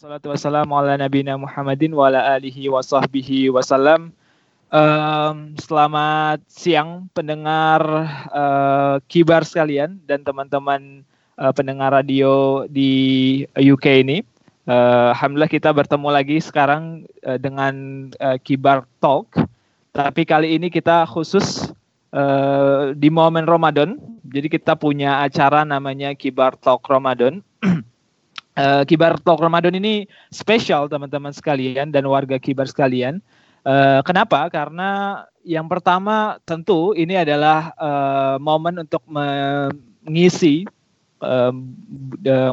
Alhamdulillah salatu wassalamu ala nabiyina Muhammadin wa ala alihi wa sahbihi wasallam. Um, selamat siang pendengar uh, kibar sekalian dan teman-teman uh, pendengar radio di UK ini. Uh, Alhamdulillah kita bertemu lagi sekarang uh, dengan uh, Kibar Talk. Tapi kali ini kita khusus uh, di momen Ramadan. Jadi kita punya acara namanya Kibar Talk Ramadan. uh, Kibar Talk Ramadan ini spesial teman-teman sekalian dan warga Kibar sekalian. Uh, kenapa? Karena yang pertama tentu ini adalah uh, momen untuk mengisi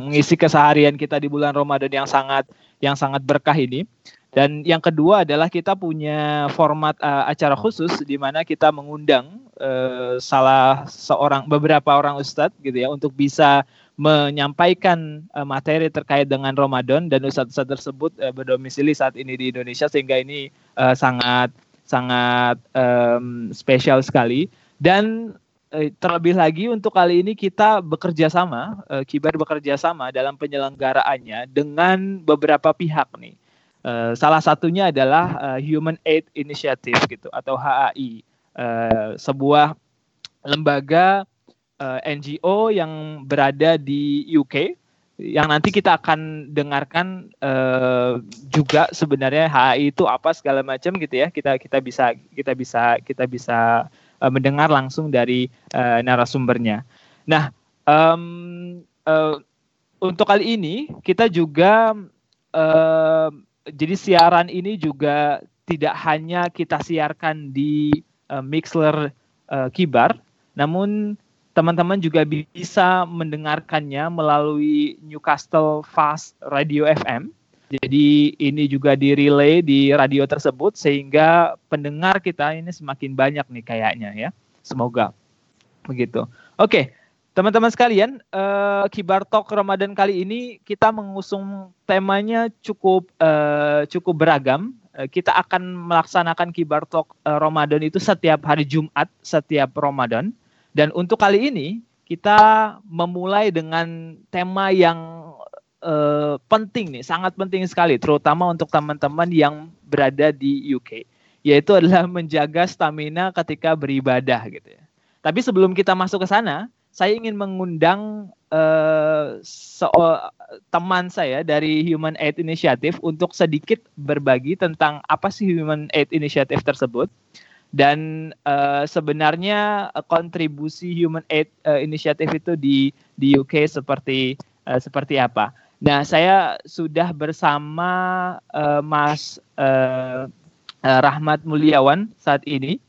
mengisi keseharian kita di bulan Ramadan yang sangat yang sangat berkah ini. Dan yang kedua adalah kita punya format uh, acara khusus di mana kita mengundang uh, salah seorang beberapa orang ustadz gitu ya untuk bisa menyampaikan uh, materi terkait dengan Ramadan dan ustadz-ustadz tersebut uh, berdomisili saat ini di Indonesia sehingga ini uh, sangat sangat um, spesial sekali dan terlebih lagi untuk kali ini kita bekerja sama, Kibar bekerja sama dalam penyelenggaraannya dengan beberapa pihak nih. Uh, salah satunya adalah uh, Human Aid Initiative gitu atau HAI, uh, sebuah lembaga uh, NGO yang berada di UK yang nanti kita akan dengarkan uh, juga sebenarnya HAI itu apa segala macam gitu ya kita kita bisa kita bisa kita bisa uh, mendengar langsung dari uh, narasumbernya. Nah um, uh, untuk kali ini kita juga uh, jadi siaran ini juga tidak hanya kita siarkan di uh, Mixler uh, Kibar, namun teman-teman juga bisa mendengarkannya melalui Newcastle Fast Radio FM. Jadi ini juga di relay di radio tersebut sehingga pendengar kita ini semakin banyak nih kayaknya ya. Semoga begitu. Oke, Teman-teman sekalian, uh, Kibar Talk Ramadan kali ini kita mengusung temanya cukup uh, cukup beragam. Uh, kita akan melaksanakan Kibar Talk Ramadan itu setiap hari Jumat setiap Ramadan. Dan untuk kali ini kita memulai dengan tema yang uh, penting nih, sangat penting sekali, terutama untuk teman-teman yang berada di UK, yaitu adalah menjaga stamina ketika beribadah gitu ya. Tapi sebelum kita masuk ke sana, saya ingin mengundang uh, teman saya dari Human Aid Initiative untuk sedikit berbagi tentang apa sih Human Aid Initiative tersebut dan uh, sebenarnya kontribusi Human Aid uh, Initiative itu di di UK seperti uh, seperti apa. Nah, saya sudah bersama uh, Mas uh, Rahmat Mulyawan saat ini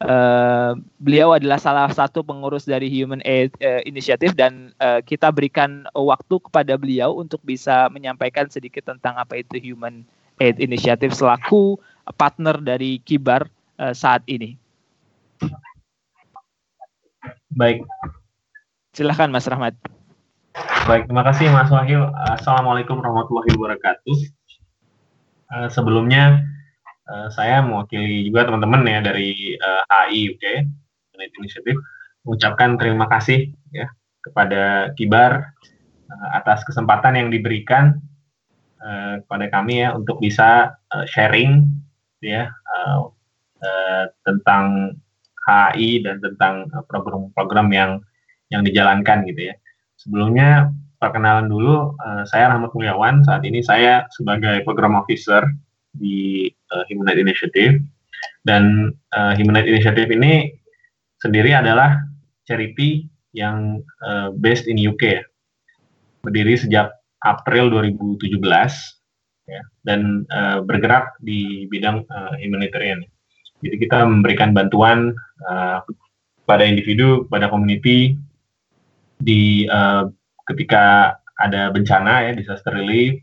Uh, beliau adalah salah satu pengurus dari Human Aid uh, Initiative dan uh, kita berikan waktu kepada beliau untuk bisa menyampaikan sedikit tentang apa itu Human Aid Initiative selaku partner dari Kibar uh, saat ini. Baik. Silahkan Mas Rahmat. Baik, terima kasih Mas Wahyu. Assalamualaikum warahmatullahi wabarakatuh. Uh, sebelumnya Eh, saya mewakili juga teman-teman ya dari uh, eh, HI UK United Initiative mengucapkan terima kasih ya kepada Kibar uh, atas kesempatan yang diberikan uh, kepada kami ya untuk bisa uh, sharing ya uh, uh, tentang HI dan tentang program-program yang yang dijalankan gitu ya. Sebelumnya perkenalan dulu, uh, saya Rahmat Mulyawan. Saat ini saya sebagai program officer di uh, Human Rights Initiative dan uh, Human Rights Initiative ini sendiri adalah charity yang uh, based in UK ya. Berdiri sejak April 2017 ya dan uh, bergerak di bidang uh, humanitarian. Jadi kita memberikan bantuan uh, pada individu, pada community di uh, ketika ada bencana ya disaster relief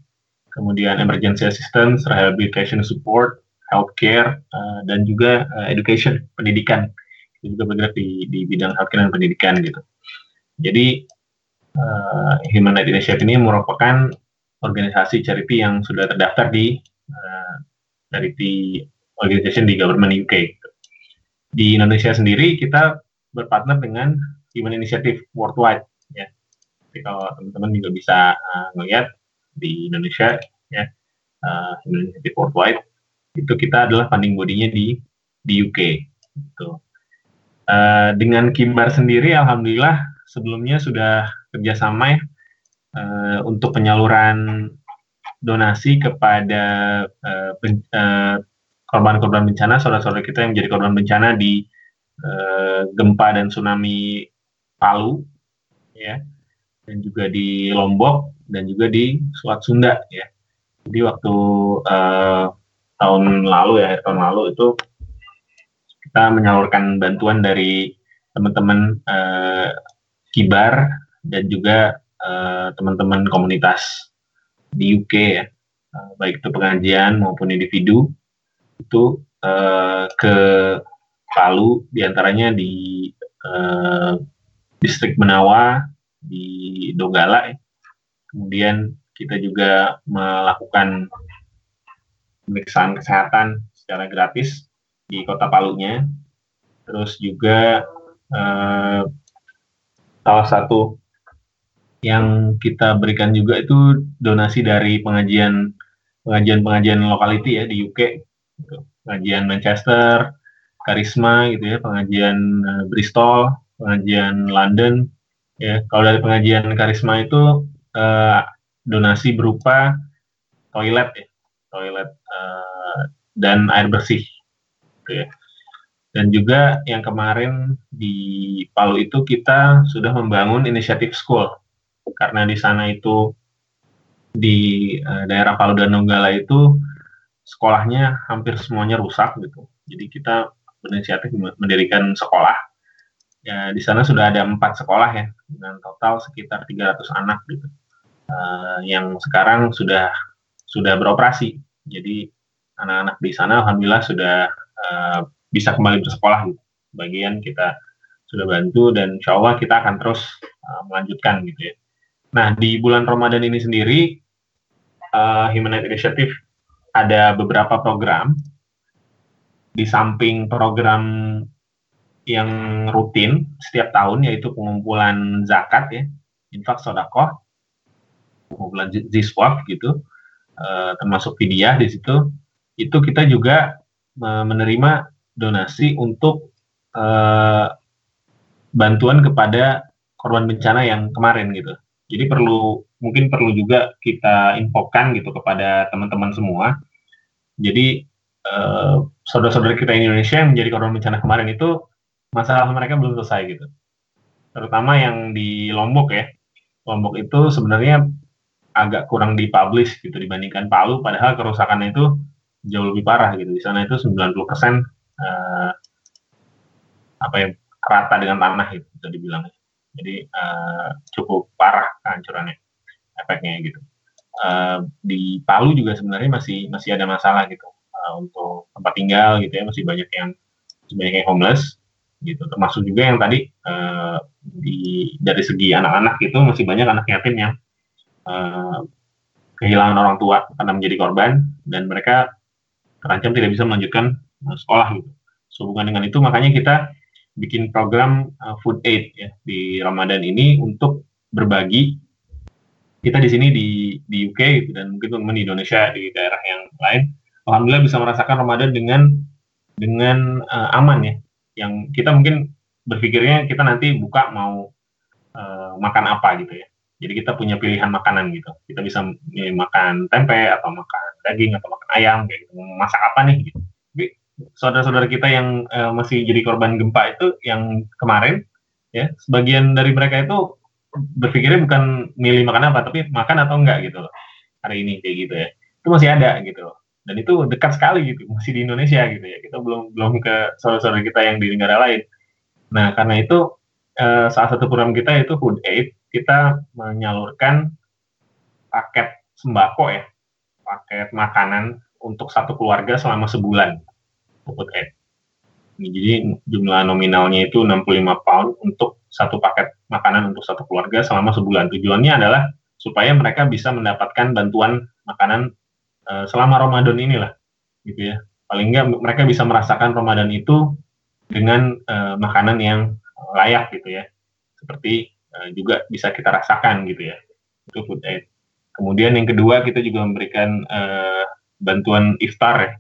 kemudian emergency assistance, rehabilitation support, healthcare, uh, dan juga uh, education, pendidikan. Kita juga bergerak di, di bidang healthcare dan pendidikan gitu. Jadi uh, Human Rights Initiative ini merupakan organisasi charity yang sudah terdaftar di uh, charity organization di government UK. Di Indonesia sendiri kita berpartner dengan Human Initiative Worldwide ya. Jadi kalau teman-teman juga bisa uh, di Indonesia ya uh, Initiative Worldwide itu kita adalah funding bodinya di di UK gitu. Uh, dengan Kimbar sendiri alhamdulillah sebelumnya sudah kerjasama ya uh, untuk penyaluran donasi kepada uh, ben, uh, korban-korban bencana, saudara-saudara kita yang menjadi korban bencana di uh, gempa dan tsunami Palu, ya, dan juga di Lombok dan juga di Selat Sunda ya. Jadi waktu uh, tahun lalu ya, tahun lalu itu kita menyalurkan bantuan dari teman-teman uh, Kibar dan juga teman-teman komunitas di UK ya, baik itu pengajian maupun individu itu uh, ke Palu di antaranya di uh, distrik Menawa di Donggala Kemudian kita juga melakukan pemeriksaan kesehatan secara gratis di kota Palunya. Terus juga eh, salah satu yang kita berikan juga itu donasi dari pengajian pengajian-pengajian lokality ya di UK, pengajian Manchester, Karisma gitu ya, pengajian uh, Bristol, pengajian London. Ya, kalau dari pengajian Karisma itu uh, donasi berupa toilet ya, toilet uh, dan air bersih, gitu ya. Dan juga yang kemarin di Palu itu kita sudah membangun inisiatif school karena di sana itu di uh, daerah Palu dan Donggala itu sekolahnya hampir semuanya rusak gitu. Jadi kita berinisiatif mendirikan sekolah. Ya di sana sudah ada empat sekolah ya dengan total sekitar 300 anak gitu uh, yang sekarang sudah sudah beroperasi. Jadi anak-anak di sana alhamdulillah sudah uh, bisa kembali bersekolah gitu. Bagian kita sudah bantu dan insya Allah kita akan terus uh, melanjutkan gitu ya. Nah di bulan Ramadan ini sendiri uh, Human Rights Initiative ada beberapa program di samping program yang rutin setiap tahun yaitu pengumpulan zakat ya infak sodakoh kumpulan Ziswap gitu, uh, termasuk Vidya di situ, itu kita juga uh, menerima donasi untuk uh, bantuan kepada korban bencana yang kemarin gitu. Jadi perlu mungkin perlu juga kita infokan gitu kepada teman-teman semua. Jadi uh, saudara-saudara kita di Indonesia yang menjadi korban bencana kemarin itu masalah mereka belum selesai gitu. Terutama yang di Lombok ya. Lombok itu sebenarnya agak kurang dipublish gitu dibandingkan Palu padahal kerusakannya itu jauh lebih parah gitu di sana itu 90 persen uh, apa ya rata dengan tanah gitu bisa dibilang jadi uh, cukup parah kehancurannya efeknya gitu uh, di Palu juga sebenarnya masih masih ada masalah gitu uh, untuk tempat tinggal gitu ya masih banyak yang masih banyak yang homeless gitu termasuk juga yang tadi uh, di dari segi anak-anak itu masih banyak anak yatim yang uh, kehilangan orang tua karena menjadi korban dan mereka terancam tidak bisa melanjutkan sekolah gitu. Sehubungan dengan itu makanya kita bikin program uh, food aid ya di Ramadan ini untuk berbagi kita di sini di di UK gitu, dan mungkin teman-teman di Indonesia di daerah yang lain alhamdulillah bisa merasakan Ramadan dengan dengan uh, aman ya yang kita mungkin berpikirnya kita nanti buka mau uh, makan apa gitu ya jadi kita punya pilihan makanan gitu. Kita bisa ya, makan tempe atau makan daging atau makan ayam kayak gitu. Masak apa nih gitu. Saudara-saudara kita yang uh, masih jadi korban gempa itu yang kemarin ya, sebagian dari mereka itu berpikirnya bukan milih makan apa tapi makan atau enggak gitu loh. Hari ini kayak gitu ya. Itu masih ada gitu loh. Dan itu dekat sekali gitu, masih di Indonesia gitu ya. Kita belum belum ke saudara-saudara kita yang di negara lain. Nah, karena itu uh, salah satu program kita itu Food Aid kita menyalurkan paket sembako ya paket makanan untuk satu keluarga selama sebulan food aid. Jadi jumlah nominalnya itu 65 pound untuk satu paket makanan untuk satu keluarga selama sebulan. Tujuannya adalah supaya mereka bisa mendapatkan bantuan makanan uh, selama Ramadan inilah, gitu ya. Paling nggak mereka bisa merasakan Ramadan itu dengan uh, makanan yang layak gitu ya, seperti uh, juga bisa kita rasakan gitu ya. Itu food aid. Kemudian yang kedua kita juga memberikan uh, bantuan iftar ya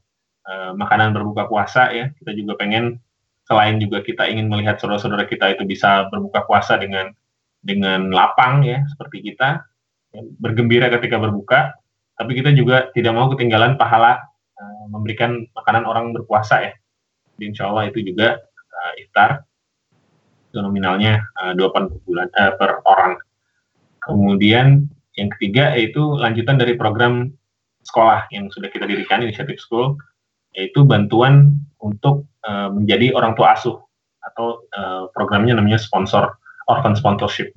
uh, makanan berbuka puasa ya. Kita juga pengen selain juga kita ingin melihat saudara-saudara kita itu bisa berbuka puasa dengan dengan lapang ya seperti kita ya, bergembira ketika berbuka, tapi kita juga tidak mau ketinggalan pahala uh, memberikan makanan orang berpuasa ya. Insya Allah itu juga uh, iftar itu nominalnya uh, 20 bulan uh, per orang. Kemudian yang ketiga yaitu lanjutan dari program sekolah yang sudah kita dirikan inisiatif school yaitu bantuan untuk uh, menjadi orang tua asuh atau uh, programnya namanya sponsor orphan sponsorship.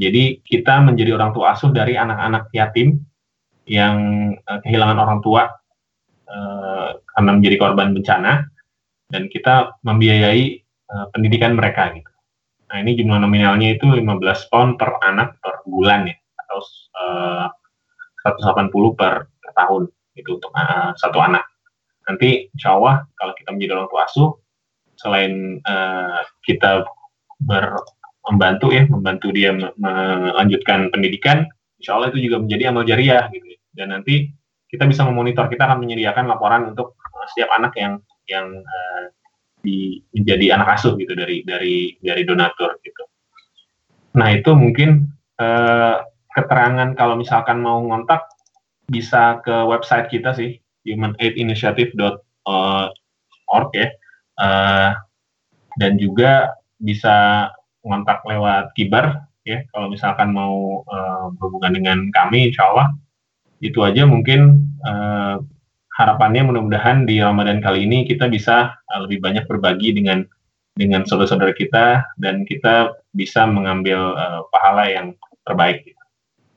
Jadi kita menjadi orang tua asuh dari anak-anak yatim yang uh, kehilangan orang tua uh, karena menjadi korban bencana dan kita membiayai uh, pendidikan mereka gitu. Nah ini jumlah nominalnya itu 15 pound per anak per bulan ya atau uh, 180 per, tahun itu untuk uh, satu anak nanti insya Allah kalau kita menjadi orang tua asuh selain uh, kita ber, membantu ya membantu dia melanjutkan pendidikan insya Allah itu juga menjadi amal jariah gitu dan nanti kita bisa memonitor kita akan menyediakan laporan untuk setiap anak yang yang uh, di, menjadi anak asuh gitu dari dari dari donatur gitu. Nah itu mungkin uh, keterangan kalau misalkan mau ngontak bisa ke website kita sih humanaidinitiative.org ya. Uh, dan juga bisa kontak lewat kibar ya kalau misalkan mau uh, berhubungan dengan kami insya Allah itu aja mungkin uh, harapannya mudah-mudahan di Ramadan kali ini kita bisa uh, lebih banyak berbagi dengan dengan saudara-saudara kita dan kita bisa mengambil uh, pahala yang terbaik.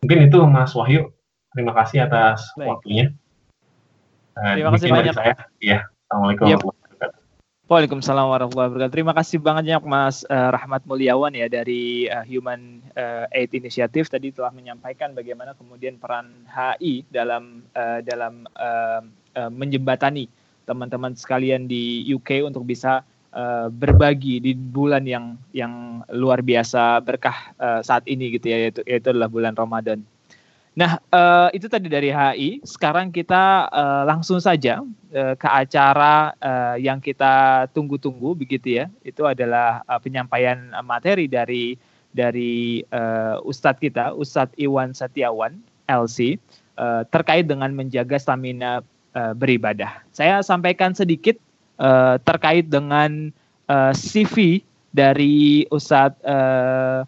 Mungkin itu Mas Wahyu. Terima kasih atas Baik. waktunya. Uh, Terima kasih banyak. Saya. Ya, Assalamualaikum yep. Waalaikumsalam warahmatullahi wabarakatuh. Terima kasih banget Mas uh, Rahmat Mulyawan ya dari uh, Human uh, Aid Initiative tadi telah menyampaikan bagaimana kemudian peran HI dalam uh, dalam uh, uh, menjembatani teman-teman sekalian di UK untuk bisa uh, berbagi di bulan yang yang luar biasa berkah uh, saat ini gitu ya yaitu, yaitu adalah bulan Ramadan. Nah, uh, itu tadi dari HI. Sekarang kita uh, langsung saja uh, ke acara uh, yang kita tunggu-tunggu begitu ya. Itu adalah uh, penyampaian materi dari dari uh, Ustadz kita, Ustadz Iwan Setiawan, LC, uh, terkait dengan menjaga stamina uh, beribadah. Saya sampaikan sedikit uh, terkait dengan uh, CV dari Ustadz uh,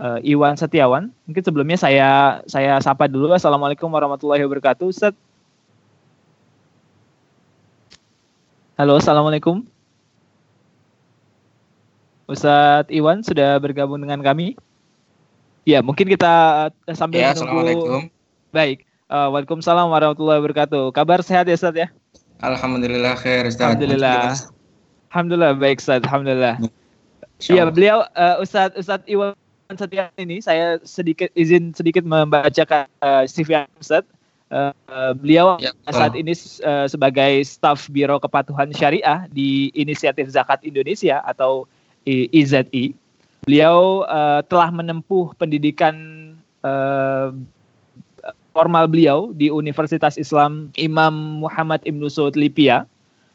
uh, Iwan Setiawan. Mungkin sebelumnya saya saya sapa dulu. Assalamualaikum warahmatullahi wabarakatuh. Ustaz. Halo, Assalamualaikum. Ustadz Iwan sudah bergabung dengan kami. Ya, mungkin kita uh, sambil ya, menunggu. Baik. Uh, Waalaikumsalam warahmatullahi wabarakatuh. Kabar sehat ya, Ustadz ya? Alhamdulillah khair, Ustaz. Alhamdulillah. Alhamdulillah baik, Ustaz. Alhamdulillah. Iya, beliau uh, Ustadz Ustadz Iwan setiap ini saya sedikit izin sedikit membacakan uh, CV Ustaz. Uh, beliau ya, saat ini uh, sebagai staf Biro Kepatuhan Syariah di Inisiatif Zakat Indonesia atau IZI. Beliau uh, telah menempuh pendidikan uh, formal beliau di Universitas Islam Imam Muhammad Ibnu Saud Lipia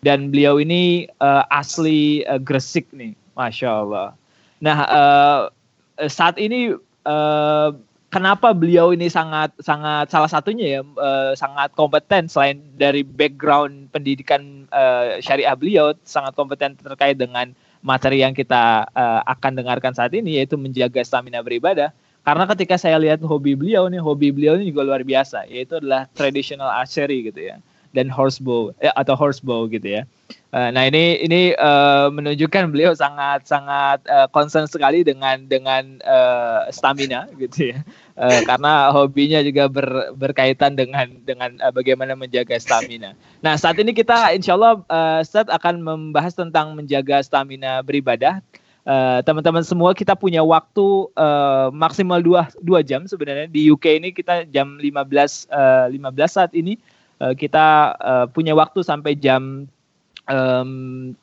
dan beliau ini uh, asli uh, Gresik nih, masya Allah. Nah, uh, Eh, saat ini uh, kenapa beliau ini sangat sangat salah satunya ya uh, sangat kompeten selain dari background pendidikan uh, syariah beliau sangat kompeten terkait dengan materi yang kita uh, akan dengarkan saat ini yaitu menjaga stamina beribadah. Karena ketika saya lihat hobi beliau nih hobi beliau ini juga luar biasa yaitu adalah traditional archery gitu ya dan horsebow eh, atau horsebow gitu ya. Uh, nah ini ini uh, menunjukkan beliau sangat sangat uh, concern sekali dengan dengan uh, stamina gitu ya, uh, karena hobinya juga ber, berkaitan dengan dengan uh, bagaimana menjaga stamina. Nah saat ini kita insya Allah uh, Ustaz akan membahas tentang menjaga stamina beribadah. Teman-teman uh, semua kita punya waktu uh, maksimal dua dua jam sebenarnya di UK ini kita jam 15 uh, 15 saat ini uh, kita uh, punya waktu sampai jam um,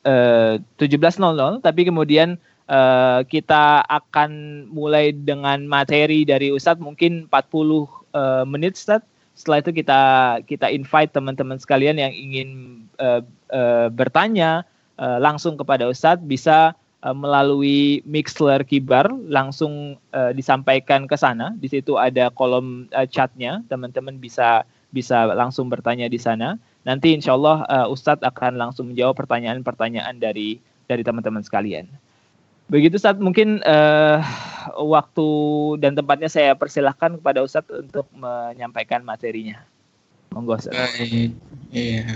uh, 17.00 tapi kemudian uh, kita akan mulai dengan materi dari Ustadz mungkin 40 uh, eh, menit Ustadz. Setelah itu kita kita invite teman-teman sekalian yang ingin uh, uh, bertanya uh, langsung kepada Ustadz bisa uh, melalui Mixler Kibar langsung uh, disampaikan ke sana. Di situ ada kolom uh, chatnya. Teman-teman bisa bisa langsung bertanya di sana Nanti insya Allah uh, Ustadz akan langsung menjawab pertanyaan-pertanyaan dari dari teman-teman sekalian. Begitu saat mungkin uh, waktu dan tempatnya saya persilahkan kepada Ustadz untuk menyampaikan materinya. Monggo Ustadz. Baik. Iya.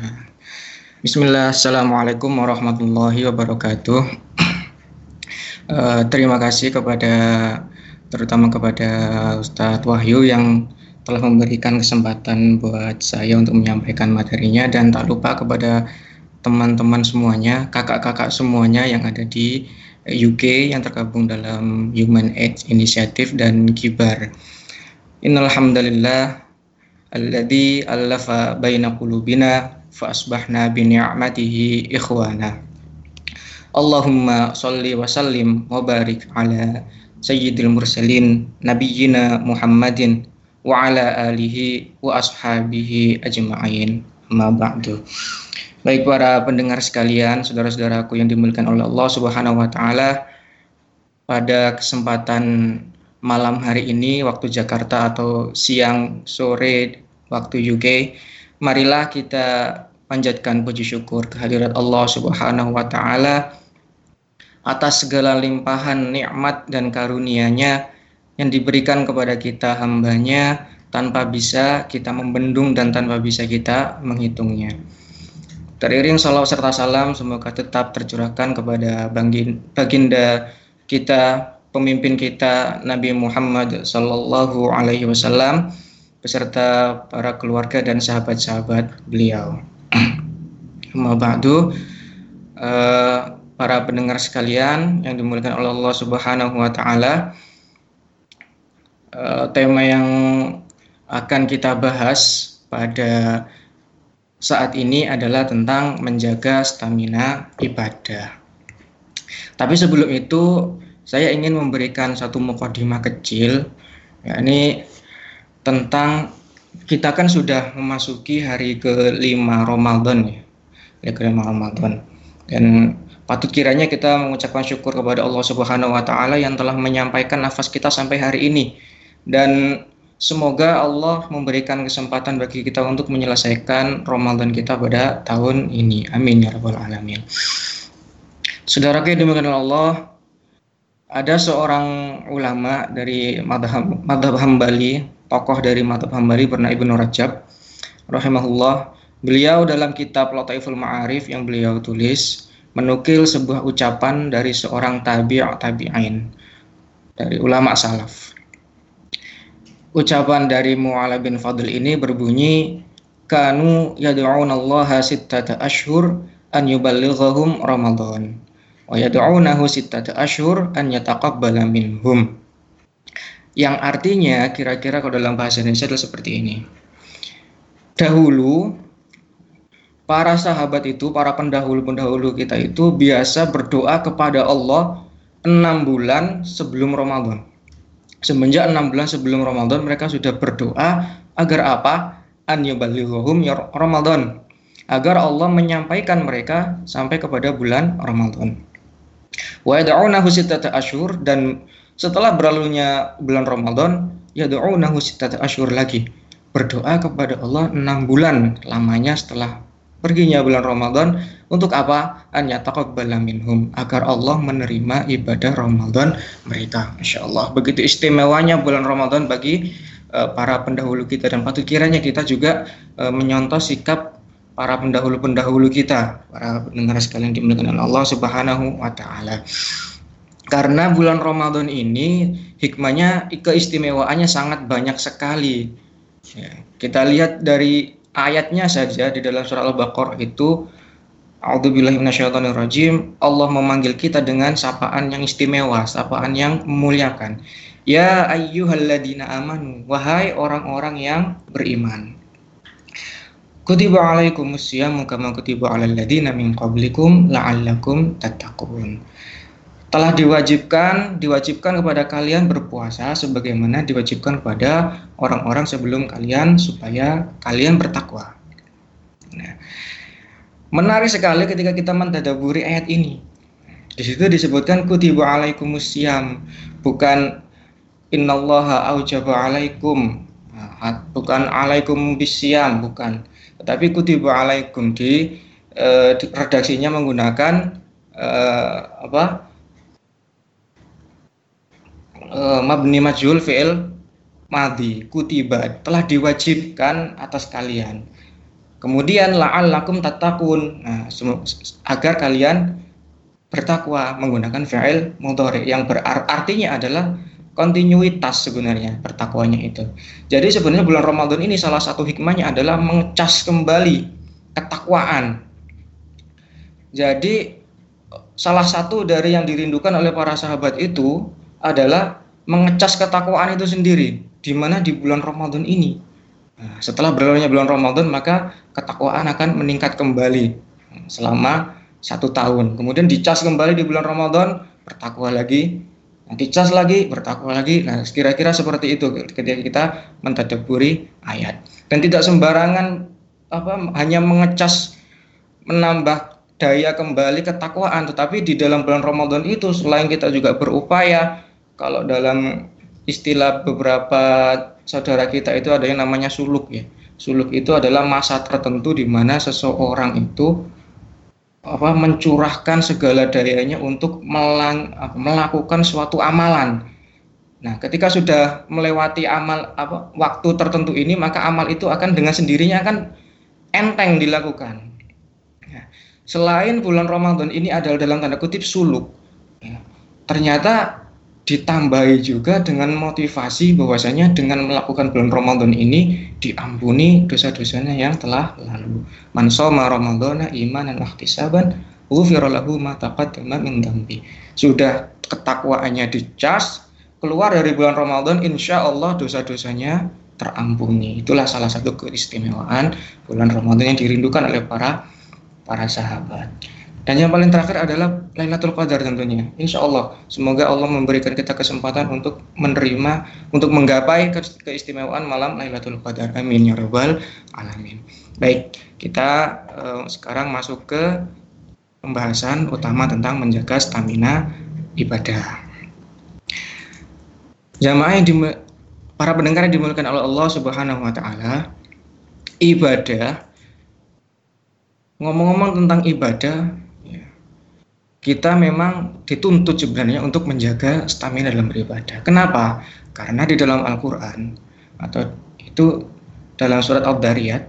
Bismillah, Assalamualaikum warahmatullahi wabarakatuh. Uh, terima kasih kepada terutama kepada Ustadz Wahyu yang telah memberikan kesempatan buat saya untuk menyampaikan materinya dan tak lupa kepada teman-teman semuanya, kakak-kakak semuanya yang ada di UK yang tergabung dalam Human AIDS Initiative dan Kibar. Innalhamdulillah alladzi allafa baina qulubina fa asbahna bi ni'matihi ikhwana. Allahumma salli wa sallim wa barik ala sayyidil mursalin nabiyyina Muhammadin wa ala alihi wa ashabihi ajma'in. Ma ba'du. Baik para pendengar sekalian, saudara-saudaraku yang dimuliakan oleh Allah Subhanahu wa taala, pada kesempatan malam hari ini waktu Jakarta atau siang sore waktu UK, marilah kita panjatkan puji syukur kehadirat Allah Subhanahu wa taala atas segala limpahan nikmat dan karunia-Nya yang diberikan kepada kita hambanya tanpa bisa kita membendung dan tanpa bisa kita menghitungnya. Teriring salawat serta salam semoga tetap tercurahkan kepada baginda kita, pemimpin kita Nabi Muhammad Sallallahu Alaihi Wasallam beserta para keluarga dan sahabat-sahabat beliau. Mabadu, uh, para pendengar sekalian yang dimuliakan oleh Allah Subhanahu Wa Taala, uh, tema yang akan kita bahas pada saat ini adalah tentang menjaga stamina ibadah. Tapi sebelum itu saya ingin memberikan satu mukadimah kecil yakni tentang kita kan sudah memasuki hari kelima Ramadan ya. Hari kelima Ramadan. Dan patut kiranya kita mengucapkan syukur kepada Allah Subhanahu wa taala yang telah menyampaikan nafas kita sampai hari ini dan semoga Allah memberikan kesempatan bagi kita untuk menyelesaikan Ramadan kita pada tahun ini. Amin ya rabbal alamin. Saudara yang dimuliakan Allah, ada seorang ulama dari madhab, madhab Hambali, tokoh dari madhab Hambali bernama Ibnu Rajab, rahimahullah. Beliau dalam kitab Lataiful Ma'arif yang beliau tulis, menukil sebuah ucapan dari seorang tabi' tabi'ain, dari ulama salaf ucapan dari Mu'ala bin Fadl ini berbunyi kanu yad'una Allah sittata ashhur an yuballighahum Ramadan wa yad'unahu sittata ashhur an yataqabbala minhum. Yang artinya kira-kira kalau dalam bahasa Indonesia adalah seperti ini. Dahulu para sahabat itu para pendahulu-pendahulu kita itu biasa berdoa kepada Allah enam bulan sebelum Ramadan semenjak enam bulan sebelum Ramadan mereka sudah berdoa agar apa? An yuballighuhum ya Ramadan. Agar Allah menyampaikan mereka sampai kepada bulan Ramadan. Wa yad'unahu sittata asyhur dan setelah berlalunya bulan Ramadan yad'unahu sittata asyhur lagi berdoa kepada Allah enam bulan lamanya setelah perginya bulan Ramadan untuk apa? An yataqabbala minhum agar Allah menerima ibadah Ramadan mereka. Insya Allah. Begitu istimewanya bulan Ramadan bagi uh, para pendahulu kita dan patut kiranya kita juga uh, menyontoh sikap para pendahulu-pendahulu kita, para pendengar sekalian dimuliakan oleh Allah Subhanahu wa taala. Karena bulan Ramadan ini hikmahnya keistimewaannya sangat banyak sekali. Ya, kita lihat dari ayatnya saja di dalam surah Al-Baqarah itu A'udzubillahiminasyaitonirrajim Allah memanggil kita dengan sapaan yang istimewa, sapaan yang memuliakan. Ya ayyuhalladzina amanu, wahai orang-orang yang beriman. Kutiba alaikumusyamu kama kutiba alal ladzina min qablikum la'allakum tattaqun. Telah diwajibkan diwajibkan kepada kalian berpuasa sebagaimana diwajibkan kepada orang-orang sebelum kalian supaya kalian bertakwa. Nah, Menarik sekali ketika kita mentadaburi ayat ini. Di situ disebutkan kutiba alaikumus siam, bukan innallaha aujaba alaikum. Nah, bukan alaikum bisyam, bukan. Tetapi kutiba alaikum di, eh, di redaksinya menggunakan eh, apa? Eh, mabni majul fi'il madi kutiba telah diwajibkan atas kalian Kemudian la'allakum tatakun. Nah, agar kalian bertakwa menggunakan fi'il mudhari yang berartinya adalah kontinuitas sebenarnya bertakwanya itu. Jadi sebenarnya bulan Ramadan ini salah satu hikmahnya adalah mengecas kembali ketakwaan. Jadi salah satu dari yang dirindukan oleh para sahabat itu adalah mengecas ketakwaan itu sendiri di mana di bulan Ramadan ini Nah, setelah berlalunya bulan Ramadan maka ketakwaan akan meningkat kembali selama satu tahun. Kemudian dicas kembali di bulan Ramadan bertakwa lagi, nanti cas lagi bertakwa lagi. Nah kira-kira seperti itu ketika kita mentadaburi ayat dan tidak sembarangan apa hanya mengecas menambah daya kembali ketakwaan tetapi di dalam bulan Ramadan itu selain kita juga berupaya kalau dalam istilah beberapa saudara kita itu ada yang namanya suluk ya. Suluk itu adalah masa tertentu di mana seseorang itu apa mencurahkan segala dayanya untuk melang, apa, melakukan suatu amalan. Nah, ketika sudah melewati amal apa waktu tertentu ini, maka amal itu akan dengan sendirinya akan enteng dilakukan. Ya. Selain bulan Ramadan ini adalah dalam tanda kutip suluk, ya, ternyata ditambahi juga dengan motivasi bahwasanya dengan melakukan bulan Ramadan ini diampuni dosa-dosanya yang telah lalu. Man shoma Ramadhana imanan wa ihtisaban ghufira lahu ma taqaddama min dambi. Sudah ketakwaannya dicas, keluar dari bulan Ramadan insya Allah dosa-dosanya terampuni. Itulah salah satu keistimewaan bulan Ramadan yang dirindukan oleh para para sahabat. Dan yang paling terakhir adalah Lailatul Qadar tentunya. Insya Allah, semoga Allah memberikan kita kesempatan untuk menerima, untuk menggapai keistimewaan malam Lailatul Qadar. Amin ya rabbal alamin. Baik, kita uh, sekarang masuk ke pembahasan utama tentang menjaga stamina ibadah. Jamaah yang para pendengar yang dimuliakan oleh Allah Subhanahu wa taala, ibadah ngomong-ngomong tentang ibadah kita memang dituntut sebenarnya untuk menjaga stamina dalam beribadah. Kenapa? Karena di dalam Al-Quran atau itu dalam surat Al-Dariyat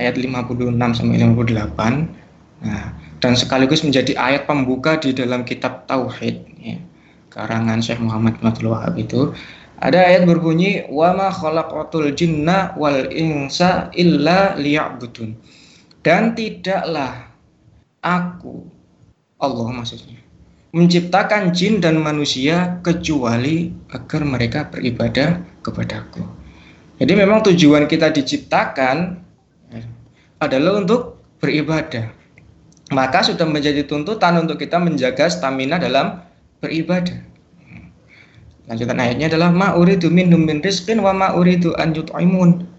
ayat 56 sampai 58 nah, dan sekaligus menjadi ayat pembuka di dalam kitab Tauhid ya, karangan Syekh Muhammad Abdul Wahab itu ada ayat berbunyi wa ma khalaqatul jinna wal insa illa liya'budun dan tidaklah aku Allah maksudnya menciptakan jin dan manusia kecuali agar mereka beribadah kepadaku. Jadi memang tujuan kita diciptakan ya, adalah untuk beribadah. Maka sudah menjadi tuntutan untuk kita menjaga stamina dalam beribadah. Lanjutan ayatnya adalah ma minhum min rizqin wa ma uridu an yut'imun.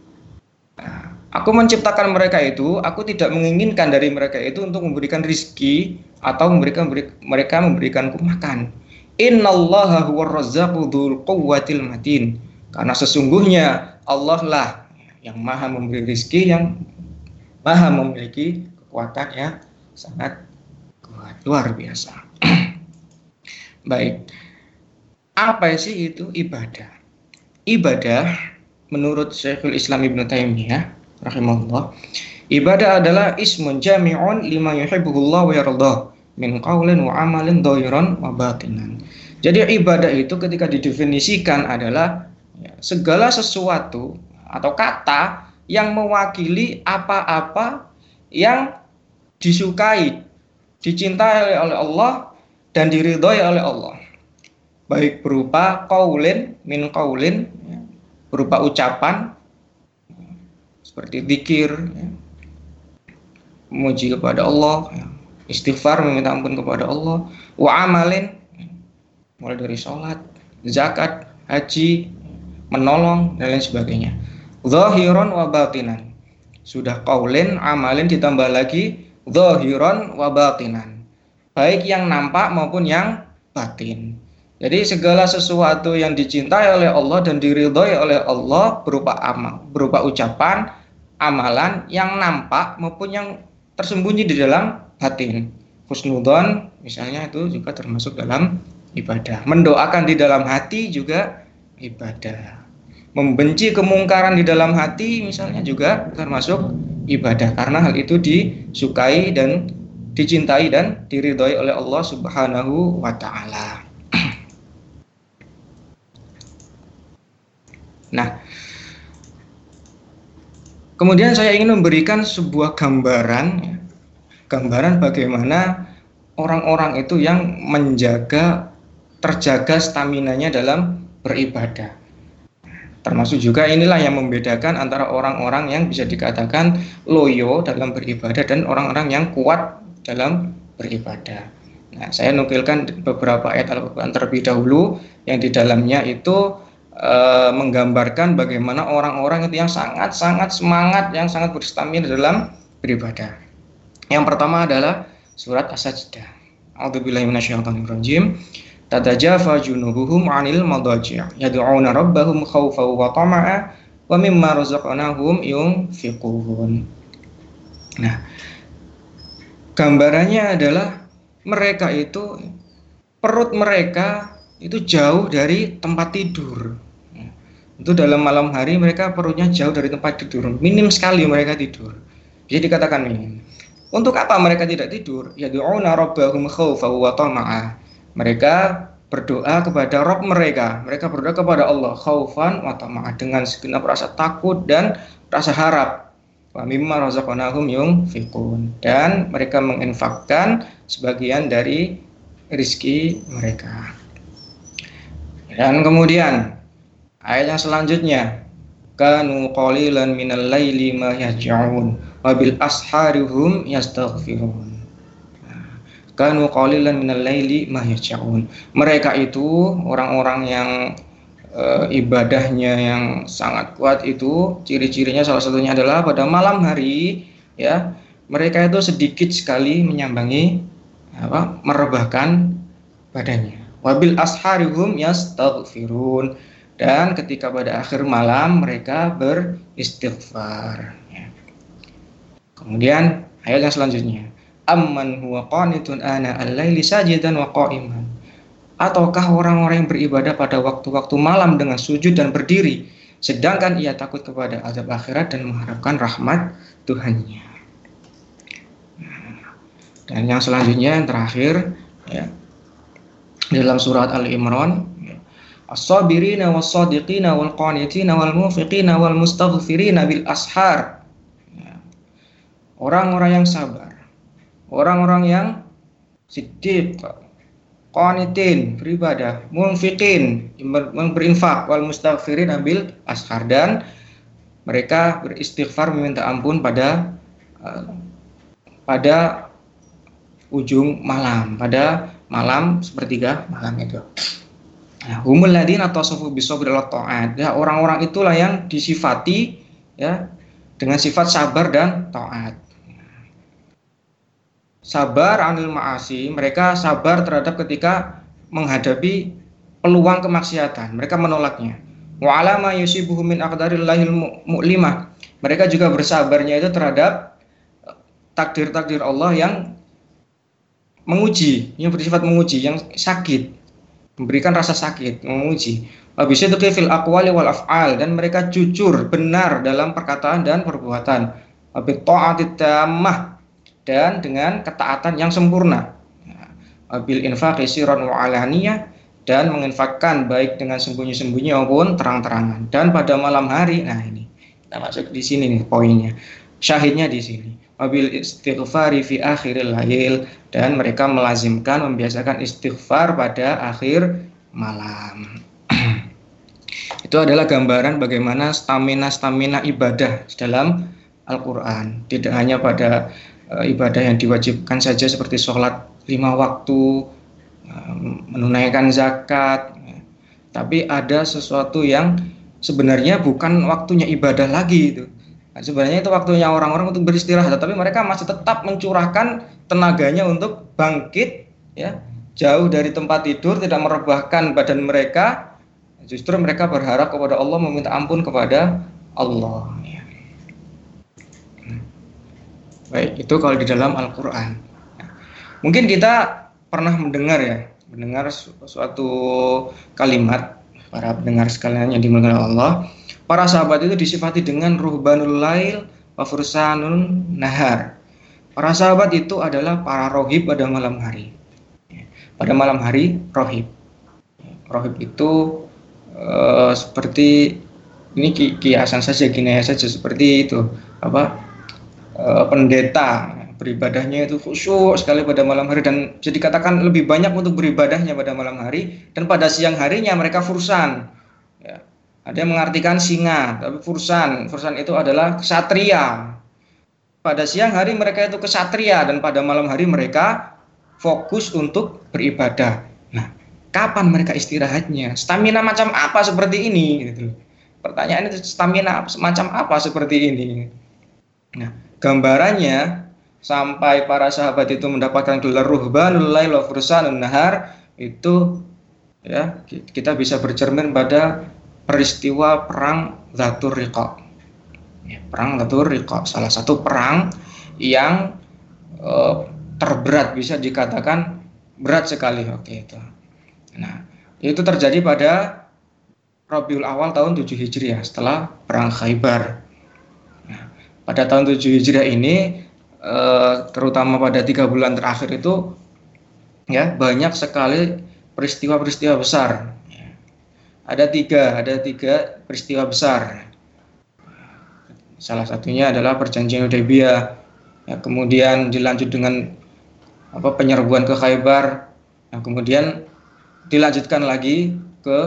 Aku menciptakan mereka itu, aku tidak menginginkan dari mereka itu untuk memberikan rizki atau memberikan mereka memberikanku makan. Innallaha huwa razzaqu dzul quwwatil matin. Karena sesungguhnya Allah lah yang maha memberi rizki, yang maha memiliki kekuatan yang sangat kuat, luar biasa. Baik, apa sih itu ibadah? Ibadah menurut Syekhul Islam Ibn Taimiyah rahimahullah Ibadah adalah ismun jami'un lima yuhibbullah wa yardah min qaulin wa amalin dhahiran wa batinan. Jadi ibadah itu ketika didefinisikan adalah ya, segala sesuatu atau kata yang mewakili apa-apa yang disukai, dicintai oleh Allah dan diridhoi oleh Allah. Baik berupa qaulin min qaulin ya, berupa ucapan seperti zikir ya, memuji kepada Allah, ya, istighfar meminta ampun kepada Allah, wa amalin mulai dari sholat, zakat, haji, menolong dan lain sebagainya. Zahiron wa batinan. Sudah kaulin, amalin ditambah lagi zahiron wa batinan. Baik yang nampak maupun yang batin. Jadi segala sesuatu yang dicintai oleh Allah dan diridhoi oleh Allah berupa amal, berupa ucapan, amalan yang nampak maupun yang tersembunyi di dalam batin. Husnudon misalnya itu juga termasuk dalam ibadah. Mendoakan di dalam hati juga ibadah. Membenci kemungkaran di dalam hati misalnya juga termasuk ibadah karena hal itu disukai dan dicintai dan diridhoi oleh Allah Subhanahu wa taala. Nah, kemudian saya ingin memberikan sebuah gambaran, gambaran bagaimana orang-orang itu yang menjaga, terjaga stamina-nya dalam beribadah. Termasuk juga inilah yang membedakan antara orang-orang yang bisa dikatakan loyo dalam beribadah dan orang-orang yang kuat dalam beribadah. Nah, saya nukilkan beberapa ayat Al-Quran terlebih dahulu yang di dalamnya itu e, menggambarkan bagaimana orang-orang itu yang sangat-sangat semangat, yang sangat berstamina dalam beribadah. Yang pertama adalah surat As-Sajdah. A'udzubillahi minasyaitonirrajim. Tatajafa junubuhum 'anil madaji' yad'una rabbahum khawfan wa tama'a wa mimma razaqnahum yunfiqun. Nah, gambarannya adalah mereka itu perut mereka itu jauh dari tempat tidur. Itu dalam malam hari mereka perutnya jauh dari tempat tidur, minim sekali mereka tidur. Jadi dikatakan minim. Untuk apa mereka tidak tidur? Ya du'una rabbahum wa tama'a. Mereka berdoa kepada Rob mereka. Mereka berdoa kepada Allah khaufan wa dengan segenap rasa takut dan rasa harap. Wa mimma razaqnahum yunfiqun. Dan mereka menginfakkan sebagian dari rizki mereka. Dan kemudian ayat yang selanjutnya kanu qalilan minal laili ma yahja'un wa bil asharihum yastaghfirun kanu qalilan minal laili ma Mereka itu orang-orang yang e, ibadahnya yang sangat kuat itu ciri-cirinya salah satunya adalah pada malam hari ya mereka itu sedikit sekali menyambangi apa merebahkan badannya. Wabil asharihum yastaghfirun. Dan ketika pada akhir malam mereka beristighfar. Ya. Kemudian ayat yang selanjutnya. Amman huwa qanitun ana al-laili sajidan wa qa'iman. Ataukah orang-orang yang beribadah pada waktu-waktu malam dengan sujud dan berdiri sedangkan ia takut kepada azab akhirat dan mengharapkan rahmat Tuhannya? Dan yang selanjutnya yang terakhir ya dalam surat Al-Imran ya, as-sabirina was-sadiqina wal qanitina wal mufiqina wal mustaghfirina bil ashar ya. orang-orang yang sabar. Orang-orang yang siddiq, qanitin, beribadah, munfiqin, berinfak, wal mustaghfirin ambil ashar dan mereka beristighfar meminta ampun pada uh, pada ujung malam, pada malam sepertiga malam itu. Nah, humul ladina tasafu bisabri ta'at. Ya, orang-orang itulah yang disifati ya dengan sifat sabar dan taat sabar anil ma'asi, mereka sabar terhadap ketika menghadapi peluang kemaksiatan, mereka menolaknya. Wa alama yusibuhu min aqdarillahil mu'limah. Mereka juga bersabarnya itu terhadap eh, takdir-takdir Allah yang menguji, yang bersifat menguji, yang sakit, memberikan rasa sakit, menguji. Habis itu fil aqwali wal af'al dan mereka jujur, benar dalam perkataan dan perbuatan wabil ta'ati tammah dan dengan ketaatan yang sempurna. Wabil infaqi sirran wa alaniyah dan menginfakkan baik dengan sembunyi-sembunyi maupun terang-terangan. Dan pada malam hari, nah ini kita masuk di sini nih poinnya. Syahidnya di sini. Wabil istighfari fi akhiril lail dan mereka melazimkan membiasakan istighfar pada akhir malam. Itu adalah gambaran bagaimana stamina-stamina ibadah dalam Al-Qur'an. Tidak hanya pada uh, ibadah yang diwajibkan saja seperti sholat lima waktu, menunaikan zakat, tapi ada sesuatu yang sebenarnya bukan waktunya ibadah lagi itu. Nah, sebenarnya itu waktunya orang-orang untuk beristirahat, tapi mereka masih tetap mencurahkan tenaganya untuk bangkit, ya jauh dari tempat tidur, tidak merebahkan badan mereka. Justru mereka berharap kepada Allah, meminta ampun kepada Allah. Baik, itu kalau di dalam Al-Quran. Mungkin kita pernah mendengar ya, mendengar su suatu kalimat para pendengar sekalian yang dimuliakan Allah, para sahabat itu disifati dengan ruhbanul lail wa fursanun nahar. Para sahabat itu adalah para rohib pada malam hari. Pada malam hari rohib. Rohib itu uh, seperti ini kiasan saja, gini saja seperti itu apa uh, pendeta beribadahnya itu khusyuk sekali pada malam hari dan jadi katakan lebih banyak untuk beribadahnya pada malam hari dan pada siang harinya mereka fursan. Ada yang mengartikan singa, tapi fursan, fursan itu adalah kesatria. Pada siang hari mereka itu kesatria dan pada malam hari mereka fokus untuk beribadah. Nah, kapan mereka istirahatnya? Stamina macam apa seperti ini? Gitu. Pertanyaan itu stamina macam apa seperti ini? Nah, gambarannya sampai para sahabat itu mendapatkan gelar ruhbanul lail wa fursanun nahar itu ya kita bisa bercermin pada peristiwa perang Zatur Riqa. Ya, perang Zatur Riqa salah satu perang yang eh, terberat bisa dikatakan berat sekali oke itu. Nah, itu terjadi pada Rabiul Awal tahun 7 Hijriah setelah perang Khaybar. Nah, pada tahun 7 Hijriah ini Eh, terutama pada tiga bulan terakhir itu ya banyak sekali peristiwa-peristiwa besar. Ada tiga, ada tiga peristiwa besar. Salah satunya adalah perjanjian Hudaybiyah. Ya, kemudian dilanjut dengan apa penyerbuan ke Khaybar. Nah, kemudian dilanjutkan lagi ke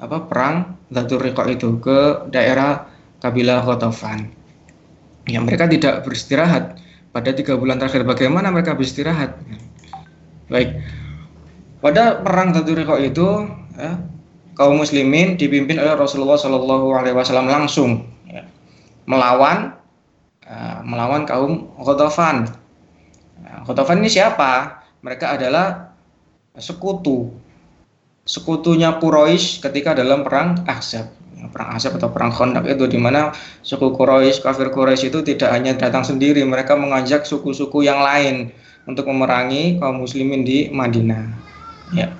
apa perang Dhatur Riqa itu ke daerah kabilah Ghatafan. Ya, mereka tidak beristirahat pada tiga bulan terakhir bagaimana mereka beristirahat baik pada perang Taturiko itu ya, kaum muslimin dipimpin oleh Rasulullah Shallallahu Alaihi Wasallam langsung ya, melawan uh, melawan kaum Ghatafan. Nah, Ghatafan ini siapa? Mereka adalah sekutu sekutunya Quraisy ketika dalam perang Ahzab perang Asab atau perang Khandaq itu di mana suku Quraisy, kafir Quraisy itu tidak hanya datang sendiri, mereka mengajak suku-suku yang lain untuk memerangi kaum muslimin di Madinah. Ya.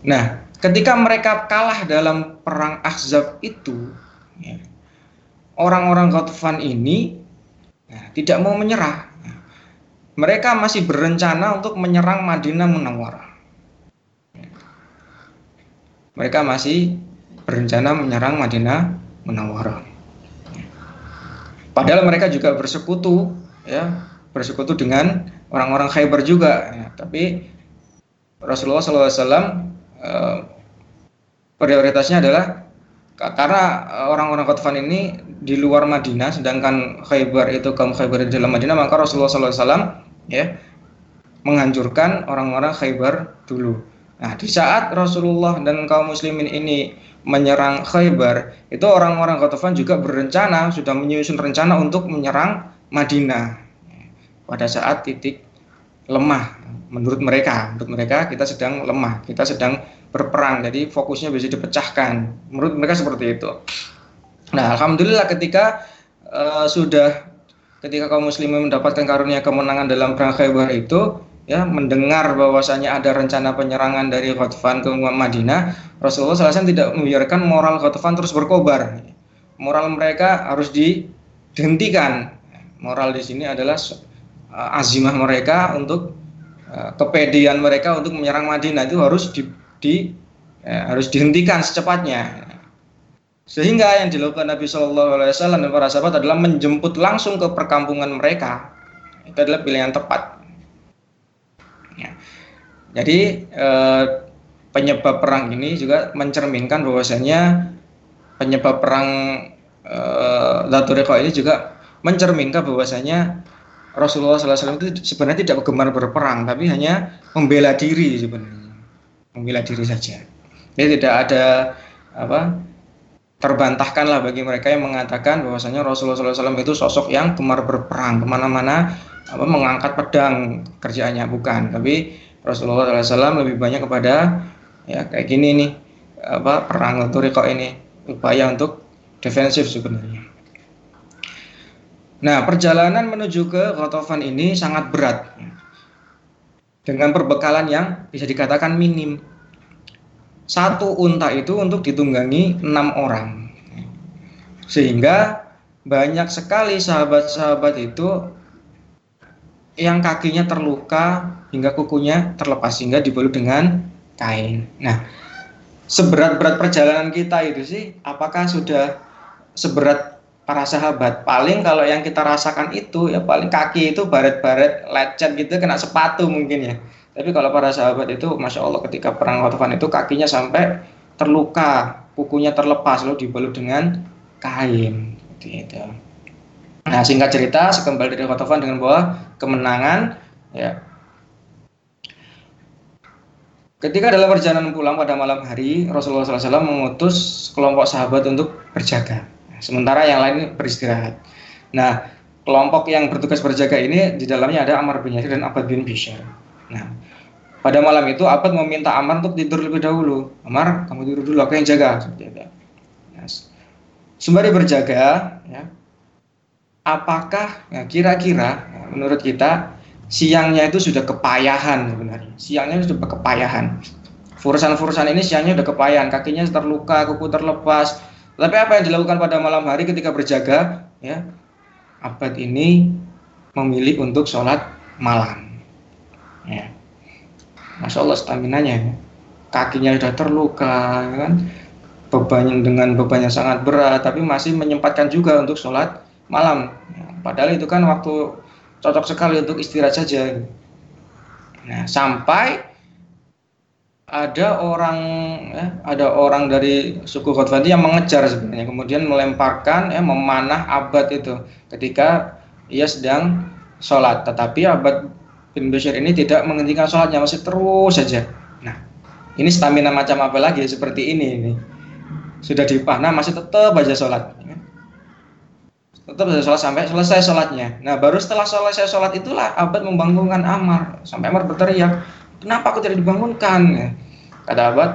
Nah, ketika mereka kalah dalam perang Ahzab itu, ya, orang-orang Ghatafan ini ya, tidak mau menyerah. Mereka masih berencana untuk menyerang Madinah Munawwarah mereka masih berencana menyerang Madinah Munawwarah. Padahal mereka juga bersekutu, ya, bersekutu dengan orang-orang Khaybar juga. Ya. Tapi Rasulullah SAW eh, prioritasnya adalah karena orang-orang Qatfan ini di luar Madinah, sedangkan Khaybar itu kaum Khaybar di dalam Madinah, maka Rasulullah SAW ya menghancurkan orang-orang Khaybar dulu. Nah, di saat Rasulullah dan kaum muslimin ini menyerang Khaybar, itu orang-orang Ghatafan juga berencana, sudah menyusun rencana untuk menyerang Madinah. Pada saat titik lemah menurut mereka, menurut mereka kita sedang lemah, kita sedang berperang, jadi fokusnya bisa dipecahkan. Menurut mereka seperti itu. Nah, alhamdulillah ketika uh, sudah ketika kaum muslimin mendapatkan karunia kemenangan dalam perang Khaybar itu, ya mendengar bahwasanya ada rencana penyerangan dari Ghatfan ke Madinah, Rasulullah SAW tidak membiarkan moral Ghatfan terus berkobar. moral mereka harus dihentikan. Moral di sini adalah uh, azimah mereka untuk uh, kepedean mereka untuk menyerang Madinah itu harus di, di ya, harus dihentikan secepatnya. Sehingga yang dilakukan Nabi Shallallahu Alaihi Wasallam dan para sahabat adalah menjemput langsung ke perkampungan mereka. Itu adalah pilihan tepat. Ya. Jadi eh, penyebab perang ini juga mencerminkan bahwasanya penyebab perang eh, ini juga mencerminkan bahwasanya Rasulullah SAW itu sebenarnya tidak gemar berperang, tapi hanya membela diri sebenarnya, membela diri saja. Jadi tidak ada apa terbantahkan lah bagi mereka yang mengatakan bahwasanya Rasulullah SAW itu sosok yang gemar berperang. Ke mana-mana apa mengangkat pedang kerjaannya. Bukan, tapi Rasulullah SAW lebih banyak kepada ya kayak gini nih apa perang Turiko ini. Upaya untuk defensif sebenarnya. Nah perjalanan menuju ke Kotofan ini sangat berat dengan perbekalan yang bisa dikatakan minim. Satu unta itu untuk ditunggangi enam orang, sehingga banyak sekali sahabat-sahabat itu yang kakinya terluka hingga kukunya terlepas sehingga dibalut dengan kain. Nah, seberat-berat perjalanan kita itu sih, apakah sudah seberat para sahabat? Paling kalau yang kita rasakan itu ya paling kaki itu baret-baret lecet gitu kena sepatu mungkin ya. Tapi kalau para sahabat itu, masya Allah ketika perang Khatafan itu kakinya sampai terluka, kukunya terlepas lalu dibalut dengan kain. Gitu. Nah singkat cerita, sekembali dari Khatafan dengan bahwa kemenangan ya Ketika dalam perjalanan pulang pada malam hari, Rasulullah SAW mengutus kelompok sahabat untuk berjaga. Sementara yang lain beristirahat. Nah, kelompok yang bertugas berjaga ini di dalamnya ada Amr bin Yasir dan Abad bin Bishr. Nah, pada malam itu Abad meminta Amr untuk tidur lebih dahulu. Amr, kamu tidur dulu, aku yang jaga. Yes. Sembari berjaga, ya, apakah ya, kira-kira ya, menurut kita siangnya itu sudah kepayahan sebenarnya. Siangnya sudah kepayahan. Furusan-furusan ini siangnya sudah kepayahan, kakinya terluka, kuku terlepas. Tapi apa yang dilakukan pada malam hari ketika berjaga, ya, abad ini memilih untuk sholat malam. Ya. Masya Allah stamina-nya, ya. kakinya sudah terluka, ya kan? bebannya dengan beban yang sangat berat, tapi masih menyempatkan juga untuk sholat malam. Ya. Padahal itu kan waktu cocok sekali untuk istirahat saja. Nah, sampai ada orang ya, ada orang dari suku Khotfati yang mengejar sebenarnya. Kemudian melemparkan ya memanah abad itu ketika ia sedang sholat. Tetapi abad bin Bashir ini tidak menghentikan sholatnya masih terus saja. Nah ini stamina macam apa lagi seperti ini ini? Sudah dipanah masih tetap aja sholat. Tetap bisa sholat sampai selesai sholatnya. Nah baru setelah selesai sholat itulah Abad membangunkan Amar. Sampai Amar berteriak, kenapa aku tidak dibangunkan? Kata Abad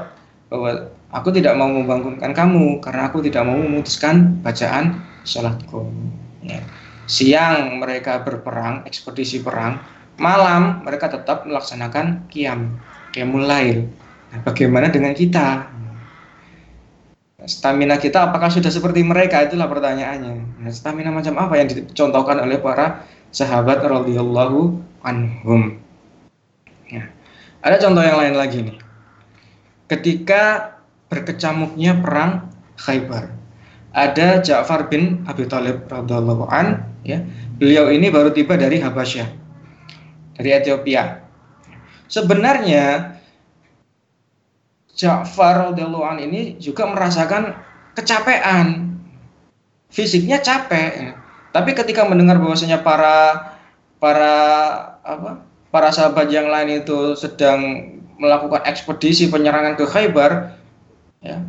bahwa aku tidak mau membangunkan kamu karena aku tidak mau memutuskan bacaan sholatku. Ya. Siang mereka berperang, ekspedisi perang. Malam mereka tetap melaksanakan kiam, kiamul lail. Nah, bagaimana dengan kita? stamina kita apakah sudah seperti mereka itulah pertanyaannya nah, stamina macam apa yang dicontohkan oleh para sahabat radhiyallahu anhum ya. ada contoh yang lain lagi nih ketika berkecamuknya perang Khaybar ada Ja'far bin Abi Thalib radhiyallahu an ya beliau ini baru tiba dari Habasyah dari Ethiopia sebenarnya Ja'far radhiyallahu an ini juga merasakan kecapean. Fisiknya capek. Ya. Tapi ketika mendengar bahwasanya para para apa? para sahabat yang lain itu sedang melakukan ekspedisi penyerangan ke Khaybar, ya.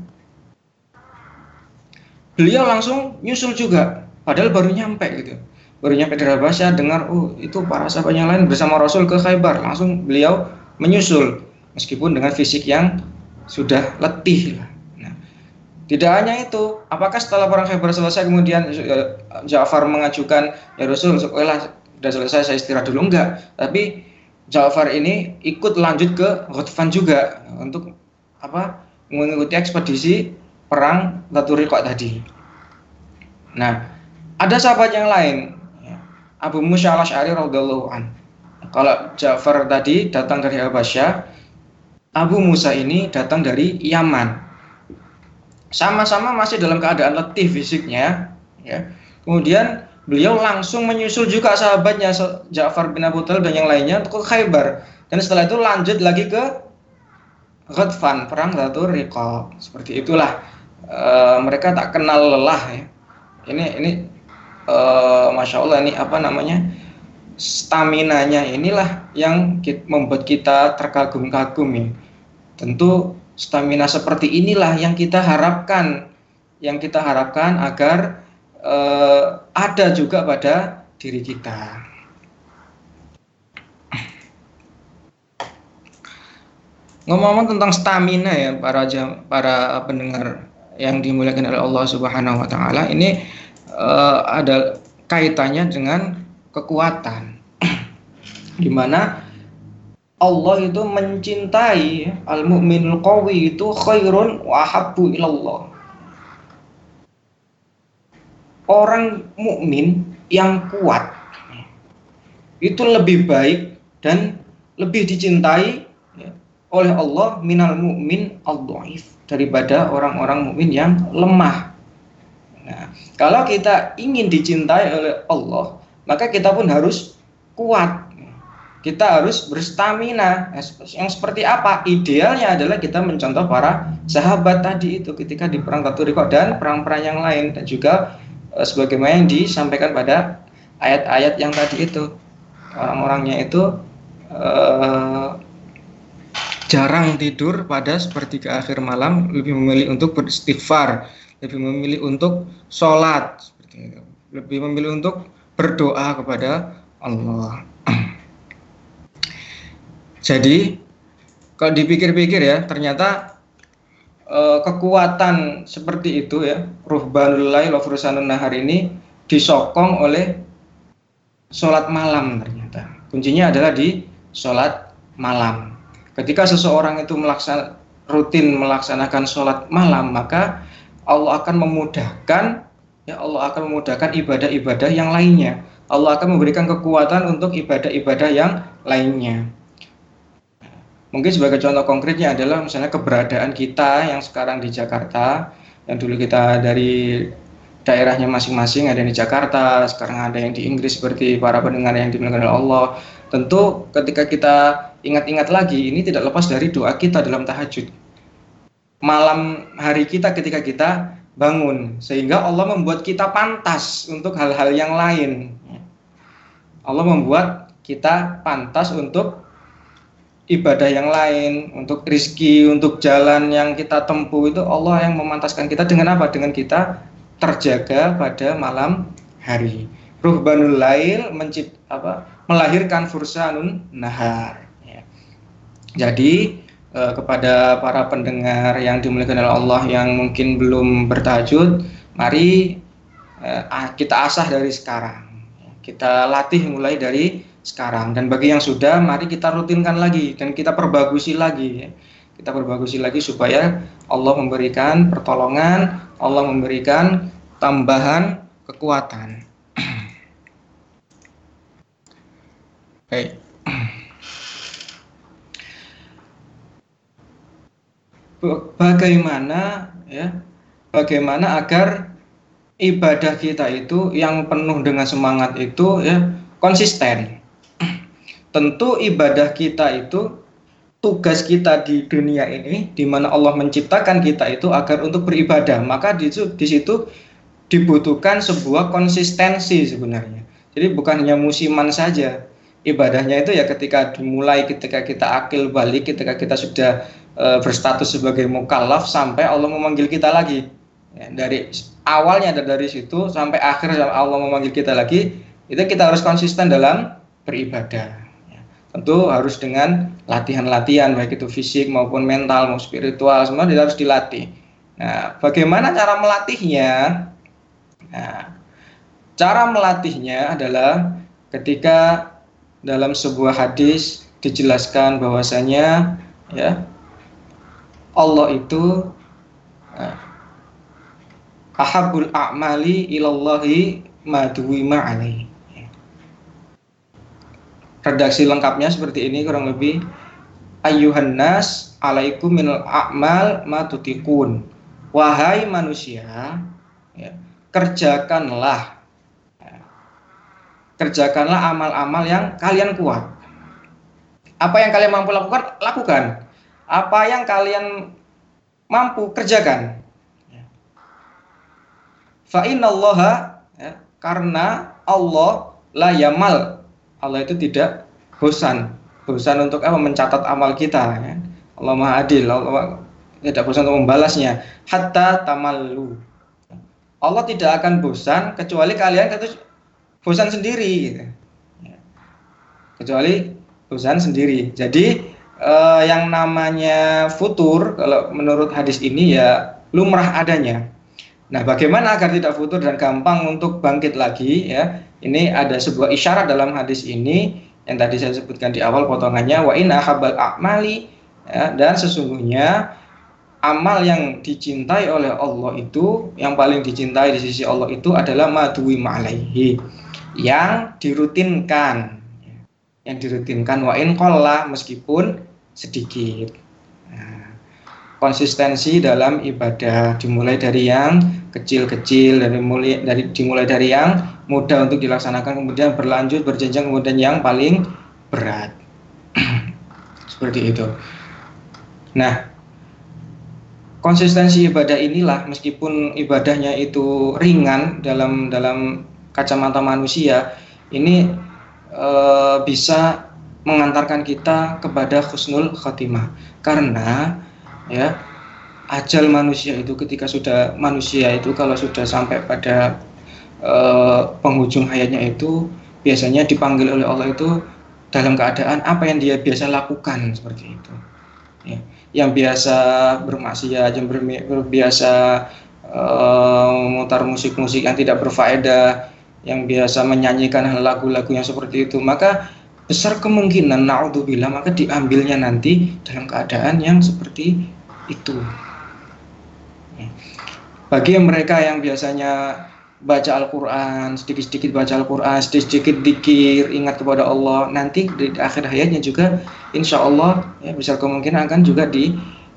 Beliau langsung nyusul juga, padahal baru nyampe gitu. Baru nyampe dari dengar, oh itu para sahabat yang lain bersama Rasul ke Khaybar, langsung beliau menyusul meskipun dengan fisik yang sudah letih Nah, tidak hanya itu, apakah setelah perang Khaybar selesai kemudian eh, Ja'far mengajukan ya Rasul, lah sudah selesai saya istirahat dulu enggak, tapi Ja'far ini ikut lanjut ke Ghatfan juga untuk apa mengikuti ekspedisi perang Laturiqa tadi. Nah, ada sahabat yang lain, ya. Abu Musa al-Ash'ari radhiyallahu an. Kalau Ja'far tadi datang dari Habasyah, Abu Musa ini datang dari Yaman. Sama-sama masih dalam keadaan letih fisiknya, ya. Kemudian beliau langsung menyusul juga sahabatnya Ja'far bin Abu Talib dan yang lainnya ke Khaybar. Dan setelah itu lanjut lagi ke Ghadfan, perang Zatul Riqab. Seperti itulah e, mereka tak kenal lelah ya. Ini ini uh, masya Allah ini apa namanya stamina-nya inilah yang membuat kita terkagum-kagum ya. Tentu stamina seperti inilah yang kita harapkan, yang kita harapkan agar uh, ada juga pada diri kita. Ngomong-ngomong tentang stamina ya para para pendengar yang dimuliakan oleh Allah Subhanahu wa taala ini uh, ada kaitannya dengan kekuatan. Di mana Allah itu mencintai al-mu'minul qawi itu khairun wa habbu ilallah. Orang mukmin yang kuat itu lebih baik dan lebih dicintai oleh Allah minal mu'min al-dhaif daripada orang-orang mukmin yang lemah. Nah, kalau kita ingin dicintai oleh Allah, maka kita pun harus kuat. Kita harus berstamina. Nah, yang seperti apa? Idealnya adalah kita mencontoh para sahabat tadi itu ketika di perang Taturiko dan perang-perang yang lain dan juga sebagaimana yang disampaikan pada ayat-ayat yang tadi itu. Orang-orangnya itu e, jarang tidur pada sepertiga akhir malam lebih memilih untuk beristighfar lebih memilih untuk sholat lebih memilih untuk berdoa kepada Allah jadi kalau dipikir-pikir ya ternyata eh, kekuatan seperti itu ya ruhbanul lail nahar ini disokong oleh sholat malam ternyata kuncinya adalah di sholat malam ketika seseorang itu melaksanakan rutin melaksanakan sholat malam maka Allah akan memudahkan ya Allah akan memudahkan ibadah-ibadah yang lainnya. Allah akan memberikan kekuatan untuk ibadah-ibadah yang lainnya. Mungkin sebagai contoh konkretnya adalah misalnya keberadaan kita yang sekarang di Jakarta, yang dulu kita dari daerahnya masing-masing ada yang di Jakarta, sekarang ada yang di Inggris seperti para pendengar yang dimuliakan oleh Allah. Tentu ketika kita ingat-ingat lagi, ini tidak lepas dari doa kita dalam tahajud malam hari kita ketika kita bangun sehingga Allah membuat kita pantas untuk hal-hal yang lain. Allah membuat kita pantas untuk ibadah yang lain, untuk rizki, untuk jalan yang kita tempuh itu Allah yang memantaskan kita dengan apa? Dengan kita terjaga pada malam hari. Ruhbanul lail mencipt, apa, melahirkan fursanun nahar. Ya. Jadi uh, kepada para pendengar yang dimuliakan oleh Allah yang mungkin belum bertajud, mari uh, kita asah dari sekarang. Kita latih mulai dari sekarang dan bagi yang sudah mari kita rutinkan lagi dan kita perbagusi lagi Kita perbagusi lagi supaya Allah memberikan pertolongan, Allah memberikan tambahan kekuatan. Bagaimana ya bagaimana agar ibadah kita itu yang penuh dengan semangat itu ya konsisten. Tentu ibadah kita itu tugas kita di dunia ini di mana Allah menciptakan kita itu agar untuk beribadah, maka di situ, di situ dibutuhkan sebuah konsistensi sebenarnya. Jadi bukan hanya musiman saja. Ibadahnya itu ya ketika dimulai ketika kita akil balik, ketika kita sudah e, berstatus sebagai mukallaf sampai Allah memanggil kita lagi. Ya, dari awalnya dari situ sampai akhir Allah memanggil kita lagi, itu kita harus konsisten dalam beribadah. Tentu harus dengan latihan-latihan baik itu fisik maupun mental maupun spiritual semua harus dilatih. Nah, bagaimana cara melatihnya? Nah, cara melatihnya adalah ketika dalam sebuah hadis dijelaskan bahwasanya ya Allah itu eh, ahabul a'mali ilallahi alaihi redaksi lengkapnya seperti ini kurang lebih. Ayyuhan nas alaikum minal a'mal matutikun wahai manusia ya, kerjakanlah ya, kerjakanlah amal-amal yang kalian kuat. Apa yang kalian mampu lakukan lakukan. Apa yang kalian mampu kerjakan ya. fa innallaha ya, karena Allah la yamal Allah itu tidak bosan bosan untuk apa mencatat amal kita ya. Allah Maha Adil Allah tidak bosan untuk membalasnya hatta tamallu Allah tidak akan bosan kecuali kalian itu bosan sendiri gitu. Ya. kecuali bosan sendiri jadi eh, yang namanya futur kalau menurut hadis ini ya lumrah adanya Nah, bagaimana agar tidak futur dan gampang untuk bangkit lagi ya? Ini ada sebuah isyarat dalam hadis ini yang tadi saya sebutkan di awal potongannya wa inna habal a'mali ya, dan sesungguhnya amal yang dicintai oleh Allah itu yang paling dicintai di sisi Allah itu adalah madwi ma'alaihi yang dirutinkan yang dirutinkan wa in meskipun sedikit konsistensi dalam ibadah. Dimulai dari yang kecil-kecil dari mulai dari dimulai dari yang mudah untuk dilaksanakan kemudian berlanjut berjenjang kemudian yang paling berat. Seperti itu. Nah konsistensi ibadah inilah meskipun ibadahnya itu ringan dalam dalam kacamata manusia ini e, bisa mengantarkan kita kepada khusnul khotimah karena ya ajal manusia itu ketika sudah manusia itu kalau sudah sampai pada uh, penghujung hayatnya itu biasanya dipanggil oleh Allah itu dalam keadaan apa yang dia biasa lakukan seperti itu ya. yang biasa bermaksiat yang berbiasa uh, memutar musik-musik yang tidak berfaedah yang biasa menyanyikan lagu-lagu yang seperti itu maka besar kemungkinan naudzubillah maka diambilnya nanti dalam keadaan yang seperti itu. Bagi mereka yang biasanya baca Al-Quran, sedikit-sedikit baca Al-Quran, sedikit-sedikit dikir, ingat kepada Allah, nanti di akhir hayatnya juga insya Allah ya, besar kemungkinan akan juga di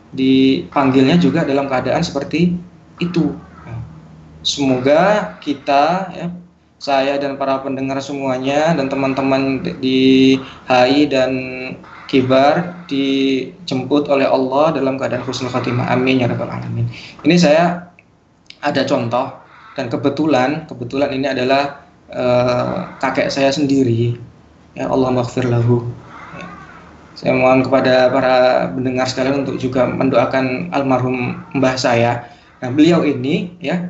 dipanggilnya juga dalam keadaan seperti itu. Semoga kita ya, saya dan para pendengar semuanya dan teman-teman di HI dan Kibar dijemput oleh Allah dalam keadaan husnul khatimah. Amin ya rabbal alamin. Ini saya ada contoh dan kebetulan kebetulan ini adalah uh, kakek saya sendiri. Ya Allah maghfir lahu. Ya. Saya mohon kepada para pendengar sekalian untuk juga mendoakan almarhum mbah saya. Nah, beliau ini ya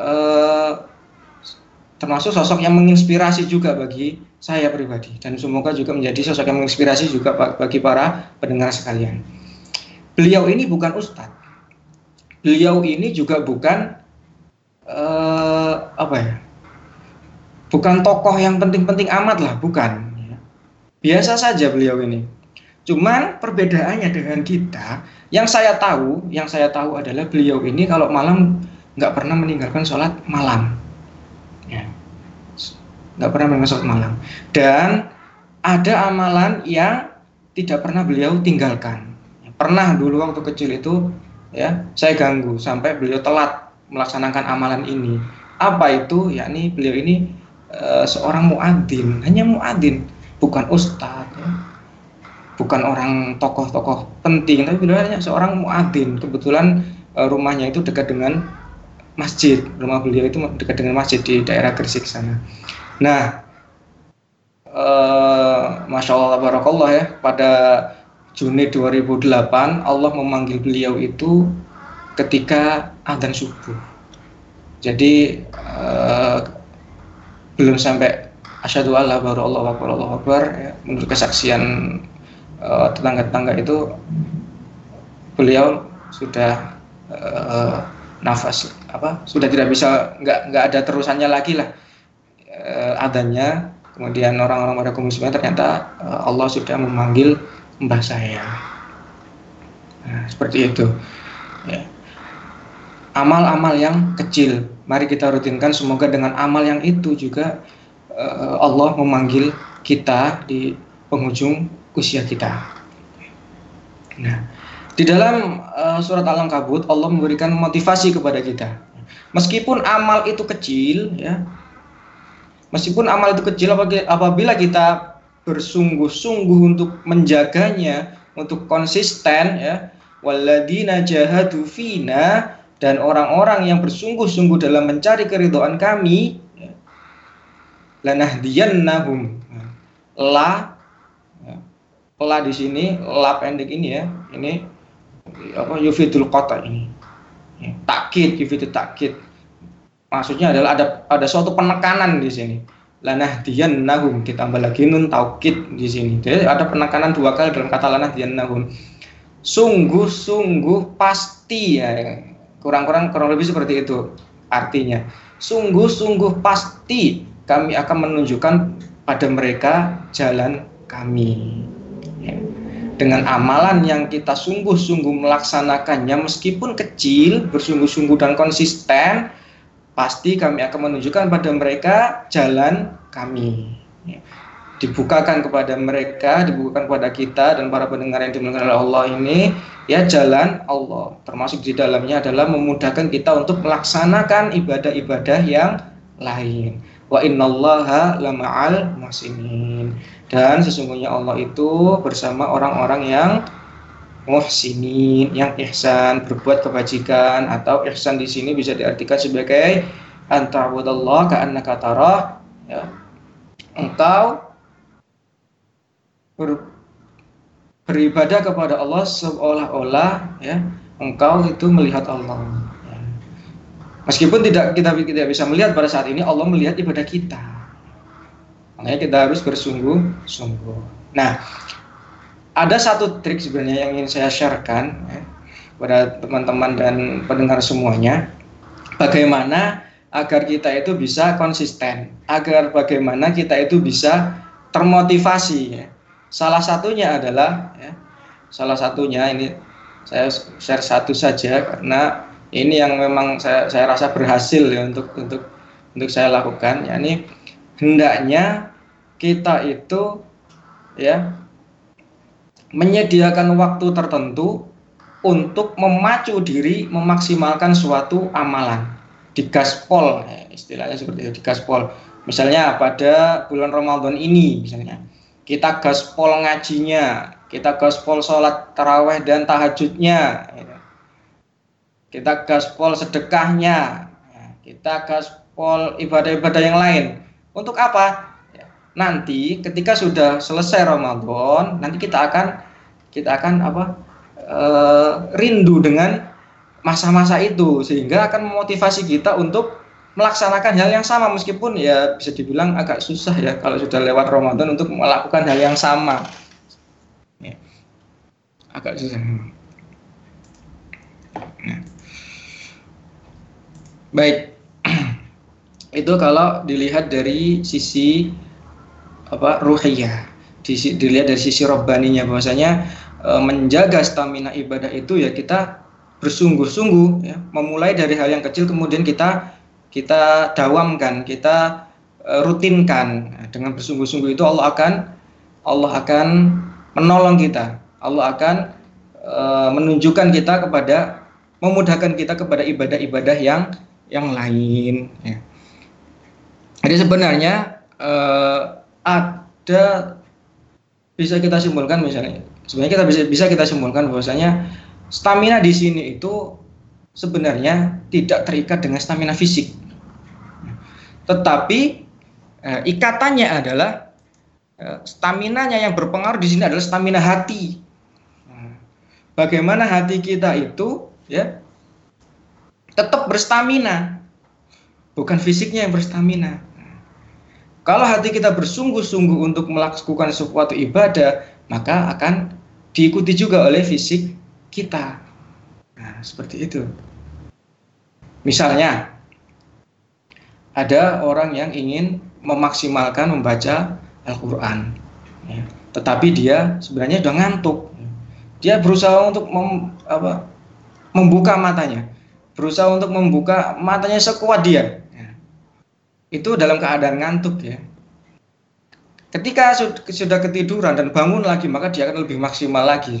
uh, termasuk sosok yang menginspirasi juga bagi saya pribadi dan semoga juga menjadi sosok yang menginspirasi juga bagi para pendengar sekalian. Beliau ini bukan ustadz, beliau ini juga bukan uh, apa ya, bukan tokoh yang penting-penting amat lah, bukan. Biasa saja beliau ini. Cuman perbedaannya dengan kita, yang saya tahu, yang saya tahu adalah beliau ini kalau malam nggak pernah meninggalkan sholat malam nggak pernah mendengar sholat malam dan ada amalan yang tidak pernah beliau tinggalkan. Pernah dulu waktu kecil itu ya saya ganggu sampai beliau telat melaksanakan amalan ini. Apa itu? Yakni beliau ini e, seorang muadzin. Hanya muadzin bukan ustadz ya. bukan orang tokoh-tokoh penting tapi beliau hanya seorang muadzin. Kebetulan e, rumahnya itu dekat dengan masjid. Rumah beliau itu dekat dengan masjid di daerah Gresik sana Nah, uh, masya Allah, barakallah ya, pada Juni 2008 Allah memanggil beliau itu ketika adzan subuh. Jadi uh, belum sampai asyhadu alla baru Allah akbar Allah akbar ya, menurut kesaksian uh, tetangga-tetangga itu beliau sudah nafas apa sudah tidak bisa nggak nggak ada terusannya lagi lah uh, adanya kemudian orang-orang pada muslimin ternyata uh, Allah sudah memanggil mbah saya nah, seperti itu ya. amal-amal yang kecil. Mari kita rutinkan semoga dengan amal yang itu juga uh, Allah memanggil kita di penghujung usia kita. Nah, di dalam uh, surat Al-Ankabut Allah memberikan motivasi kepada kita. Meskipun amal itu kecil ya. Meskipun amal itu kecil apabila kita bersungguh-sungguh untuk menjaganya, untuk konsisten ya. Walladina jahadu fina dan orang-orang yang bersungguh-sungguh dalam mencari keridhaan kami ya, lanahdiyannahum la ya, la di sini la pendek ini ya ini apa yufidul kota ini ya, takkid yufidul takkid maksudnya adalah ada ada suatu penekanan di sini. Lanahdiyannahum ditambah lagi nun taukid di sini. Jadi ada penekanan dua kali dalam kata lanahdiyannahum. Sungguh-sungguh pasti ya. Kurang-kurang kurang lebih seperti itu artinya. Sungguh-sungguh pasti kami akan menunjukkan pada mereka jalan kami. Ya. dengan amalan yang kita sungguh-sungguh melaksanakannya meskipun kecil bersungguh-sungguh dan konsisten pasti kami akan menunjukkan pada mereka jalan kami ya dibukakan kepada mereka, dibukakan kepada kita dan para pendengar yang dimuliakan oleh Allah ini ya jalan Allah. Termasuk di dalamnya adalah memudahkan kita untuk melaksanakan ibadah-ibadah yang lain. Wa innallaha lama'al muhsinin. Dan sesungguhnya Allah itu bersama orang-orang yang muhsinin, yang ihsan, berbuat kebajikan atau ihsan di sini bisa diartikan sebagai anta'budallah ka'annaka tarah ya. Engkau ber, beribadah kepada Allah seolah-olah ya engkau itu melihat Allah. Ya. Meskipun tidak kita tidak bisa melihat pada saat ini Allah melihat ibadah kita. Makanya kita harus bersungguh-sungguh. Nah, ada satu trik sebenarnya yang ingin saya sharekan ya, pada teman-teman dan pendengar semuanya. Bagaimana agar kita itu bisa konsisten, agar bagaimana kita itu bisa termotivasi ya. Salah satunya adalah ya, salah satunya ini saya share satu saja karena ini yang memang saya, saya rasa berhasil ya untuk untuk untuk saya lakukan. Yakni hendaknya kita itu ya menyediakan waktu tertentu untuk memacu diri memaksimalkan suatu amalan di gaspol ya, istilahnya seperti itu di gaspol misalnya pada bulan Ramadan ini misalnya kita gaspol ngajinya, kita gaspol sholat taraweh dan tahajudnya, gitu. kita gaspol sedekahnya, ya, kita gaspol ibadah-ibadah yang lain. Untuk apa? Ya, nanti ketika sudah selesai Ramadan, nanti kita akan kita akan apa? E, rindu dengan masa-masa itu sehingga akan memotivasi kita untuk melaksanakan hal yang sama meskipun ya bisa dibilang agak susah ya kalau sudah lewat Ramadan untuk melakukan hal yang sama ya. agak susah nah. baik itu kalau dilihat dari sisi apa ruhiyah dilihat dari sisi robbaninya bahwasanya e, menjaga stamina ibadah itu ya kita bersungguh-sungguh ya memulai dari hal yang kecil kemudian kita kita dawamkan, kita uh, rutinkan dengan bersungguh-sungguh itu Allah akan Allah akan menolong kita. Allah akan uh, menunjukkan kita kepada memudahkan kita kepada ibadah-ibadah yang yang lain ya. Jadi sebenarnya uh, ada bisa kita simpulkan misalnya sebenarnya kita bisa bisa kita simpulkan bahwasanya stamina di sini itu sebenarnya tidak terikat dengan stamina fisik tetapi eh, ikatannya adalah eh, stamina-nya yang berpengaruh di sini adalah stamina hati. Bagaimana hati kita itu ya tetap berstamina, bukan fisiknya yang berstamina. Kalau hati kita bersungguh-sungguh untuk melakukan sesuatu ibadah, maka akan diikuti juga oleh fisik kita. Nah, seperti itu. Misalnya, ada orang yang ingin memaksimalkan membaca Al-Quran, ya. tetapi dia sebenarnya sudah ngantuk. Dia berusaha untuk mem, apa, membuka matanya, berusaha untuk membuka matanya sekuat dia. Itu dalam keadaan ngantuk ya. Ketika sudah ketiduran dan bangun lagi, maka dia akan lebih maksimal lagi.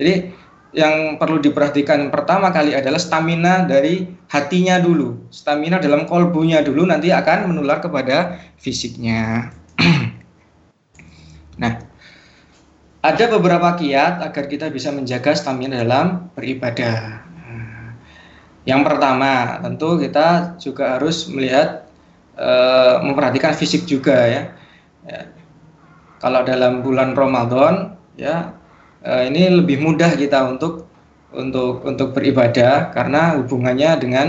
Jadi yang perlu diperhatikan pertama kali adalah stamina dari hatinya dulu. Stamina dalam kolbunya dulu nanti akan menular kepada fisiknya. nah, ada beberapa kiat agar kita bisa menjaga stamina dalam beribadah. Yang pertama, tentu kita juga harus melihat e, memperhatikan fisik juga ya. ya. Kalau dalam bulan Ramadan ya e, ini lebih mudah kita untuk untuk untuk beribadah karena hubungannya dengan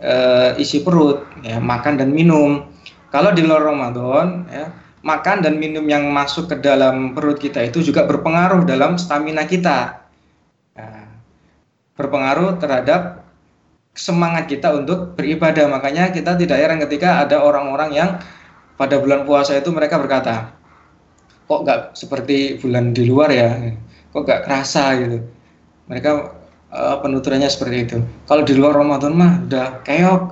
e, isi perut ya, makan dan minum. Kalau di luar Ramadan ya, makan dan minum yang masuk ke dalam perut kita itu juga berpengaruh dalam stamina kita. Nah, berpengaruh terhadap semangat kita untuk beribadah. Makanya kita tidak heran ketika ada orang-orang yang pada bulan puasa itu mereka berkata, kok nggak seperti bulan di luar ya, kok nggak kerasa gitu. Mereka uh, penuturannya seperti itu. Kalau di luar Ramadan mah udah keok,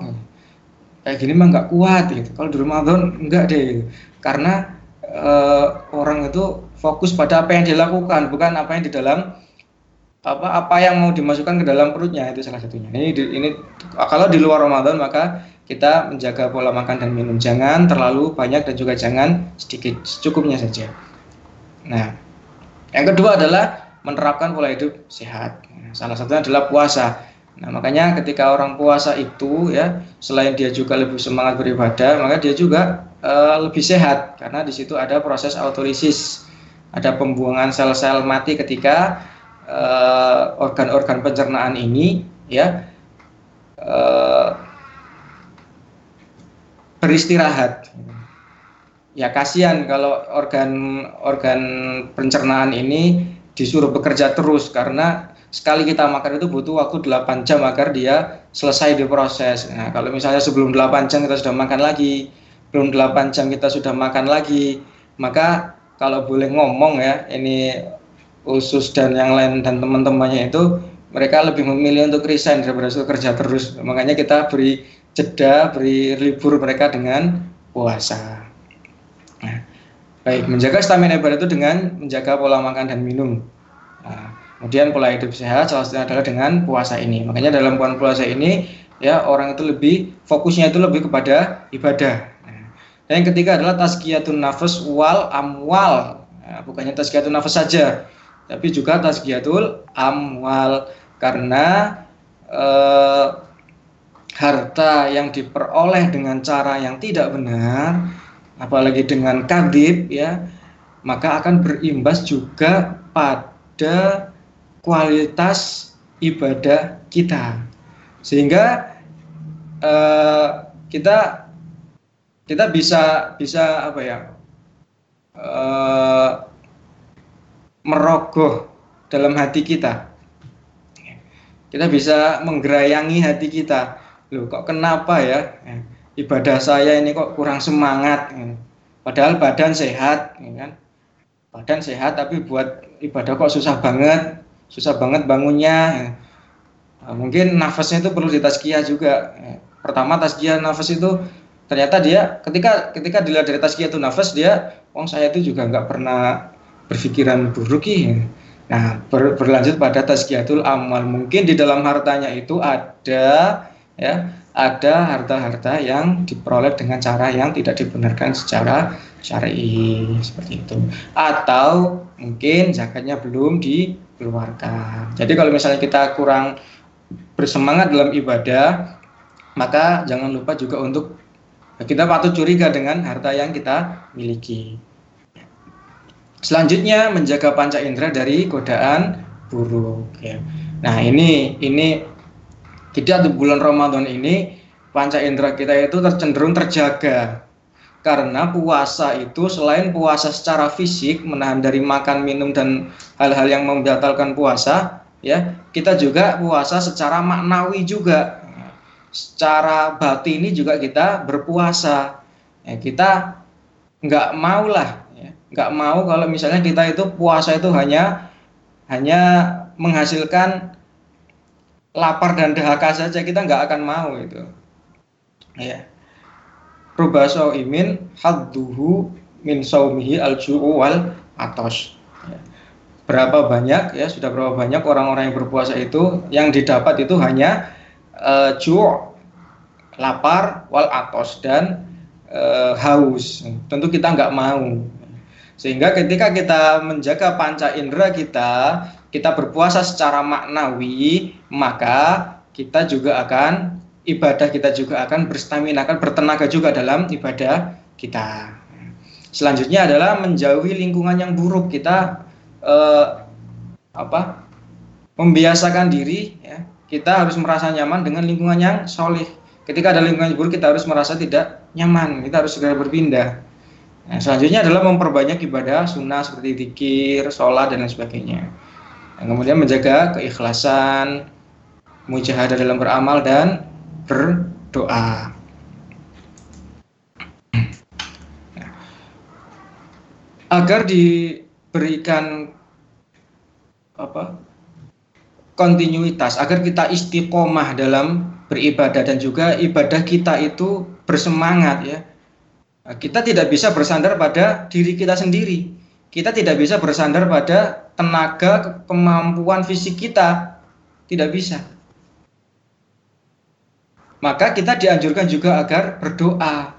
kayak gini mah nggak kuat gitu. Kalau di Ramadan enggak deh, gitu. karena uh, orang itu fokus pada apa yang dilakukan, bukan apa yang di dalam apa apa yang mau dimasukkan ke dalam perutnya itu salah satunya. Ini ini kalau di luar Ramadan maka kita menjaga pola makan dan minum jangan terlalu banyak dan juga jangan sedikit cukupnya saja. Nah, yang kedua adalah menerapkan pola hidup sehat. Nah, salah satunya adalah puasa. Nah, makanya ketika orang puasa itu ya, selain dia juga lebih semangat beribadah, maka dia juga uh, lebih sehat karena di situ ada proses autolisis, ada pembuangan sel-sel mati ketika organ-organ uh, pencernaan ini ya uh, beristirahat. Ya kasihan kalau organ-organ pencernaan ini disuruh bekerja terus karena sekali kita makan itu butuh waktu 8 jam agar dia selesai diproses. Nah, kalau misalnya sebelum 8 jam kita sudah makan lagi, belum 8 jam kita sudah makan lagi, maka kalau boleh ngomong ya, ini Usus dan yang lain dan teman-temannya itu mereka lebih memilih untuk resign daripada kerja terus. Makanya kita beri jeda, beri libur mereka dengan puasa. Nah, baik, menjaga stamina ibadah itu dengan menjaga pola makan dan minum. Nah, kemudian pola hidup sehat salah satunya adalah dengan puasa ini. Makanya dalam bulan puasa ini ya orang itu lebih fokusnya itu lebih kepada ibadah. Nah, dan yang ketiga adalah tazkiyatun nafas wal amwal. Nah, bukannya tazkiyatun nafas saja, tapi juga tasgiatul amwal karena eh, harta yang diperoleh dengan cara yang tidak benar apalagi dengan kadib ya maka akan berimbas juga pada kualitas ibadah kita. Sehingga eh, kita kita bisa bisa apa ya eh, merogoh dalam hati kita. Kita bisa menggerayangi hati kita. Loh, kok kenapa ya? Ibadah saya ini kok kurang semangat. Padahal badan sehat, ya kan? Badan sehat tapi buat ibadah kok susah banget, susah banget bangunnya. Nah, mungkin nafasnya itu perlu ditazkiyah juga. Pertama tazkiyah nafas itu ternyata dia ketika ketika dilihat dari tazkiyah itu nafas dia, wong saya itu juga nggak pernah berpikiran buruk ya. Nah, ber, berlanjut pada tazkiyatul amal. Mungkin di dalam hartanya itu ada ya, ada harta-harta yang diperoleh dengan cara yang tidak dibenarkan secara syar'i seperti itu. Atau mungkin zakatnya belum dikeluarkan. Jadi kalau misalnya kita kurang bersemangat dalam ibadah, maka jangan lupa juga untuk kita patut curiga dengan harta yang kita miliki. Selanjutnya menjaga panca indera dari godaan buruk. Ya. Nah ini ini tidak di bulan Ramadan ini panca indera kita itu tercenderung terjaga karena puasa itu selain puasa secara fisik menahan dari makan minum dan hal-hal yang membatalkan puasa ya kita juga puasa secara maknawi juga secara batini juga kita berpuasa ya, kita nggak mau lah nggak mau kalau misalnya kita itu puasa itu hanya hanya menghasilkan lapar dan dahaga saja kita nggak akan mau itu. Ya. Ruba imin hadduhu min saumihi al wal atos. Ya. Berapa banyak ya sudah berapa banyak orang-orang yang berpuasa itu yang didapat itu hanya uh, lapar wal atos dan uh, haus. Tentu kita nggak mau. Sehingga ketika kita menjaga panca indera kita, kita berpuasa secara maknawi, maka kita juga akan ibadah kita juga akan berstamina, akan bertenaga juga dalam ibadah kita. Selanjutnya adalah menjauhi lingkungan yang buruk. Kita eh, apa? Membiasakan diri, ya. Kita harus merasa nyaman dengan lingkungan yang solih. Ketika ada lingkungan yang buruk, kita harus merasa tidak nyaman. Kita harus segera berpindah. Nah, selanjutnya adalah memperbanyak ibadah sunnah seperti zikir, sholat dan lain sebagainya. Dan kemudian menjaga keikhlasan, mujahadah dalam beramal dan berdoa. Agar diberikan apa kontinuitas, agar kita istiqomah dalam beribadah dan juga ibadah kita itu bersemangat ya. Kita tidak bisa bersandar pada diri kita sendiri kita tidak bisa bersandar pada tenaga kemampuan fisik kita. Tidak bisa. Maka kita dianjurkan juga agar berdoa.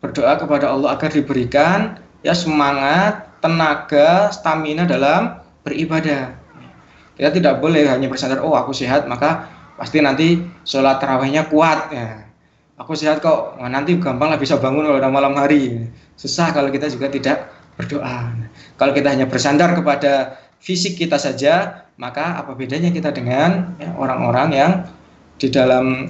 Berdoa kepada Allah agar diberikan ya semangat, tenaga, stamina dalam beribadah. Kita tidak boleh hanya bersandar, oh aku sehat, maka pasti nanti sholat terawihnya kuat. Ya. Aku sehat kok, nanti gampang lah bisa bangun kalau malam hari. Susah kalau kita juga tidak berdoa. Kalau kita hanya bersandar kepada fisik kita saja, maka apa bedanya kita dengan orang-orang ya, yang di dalam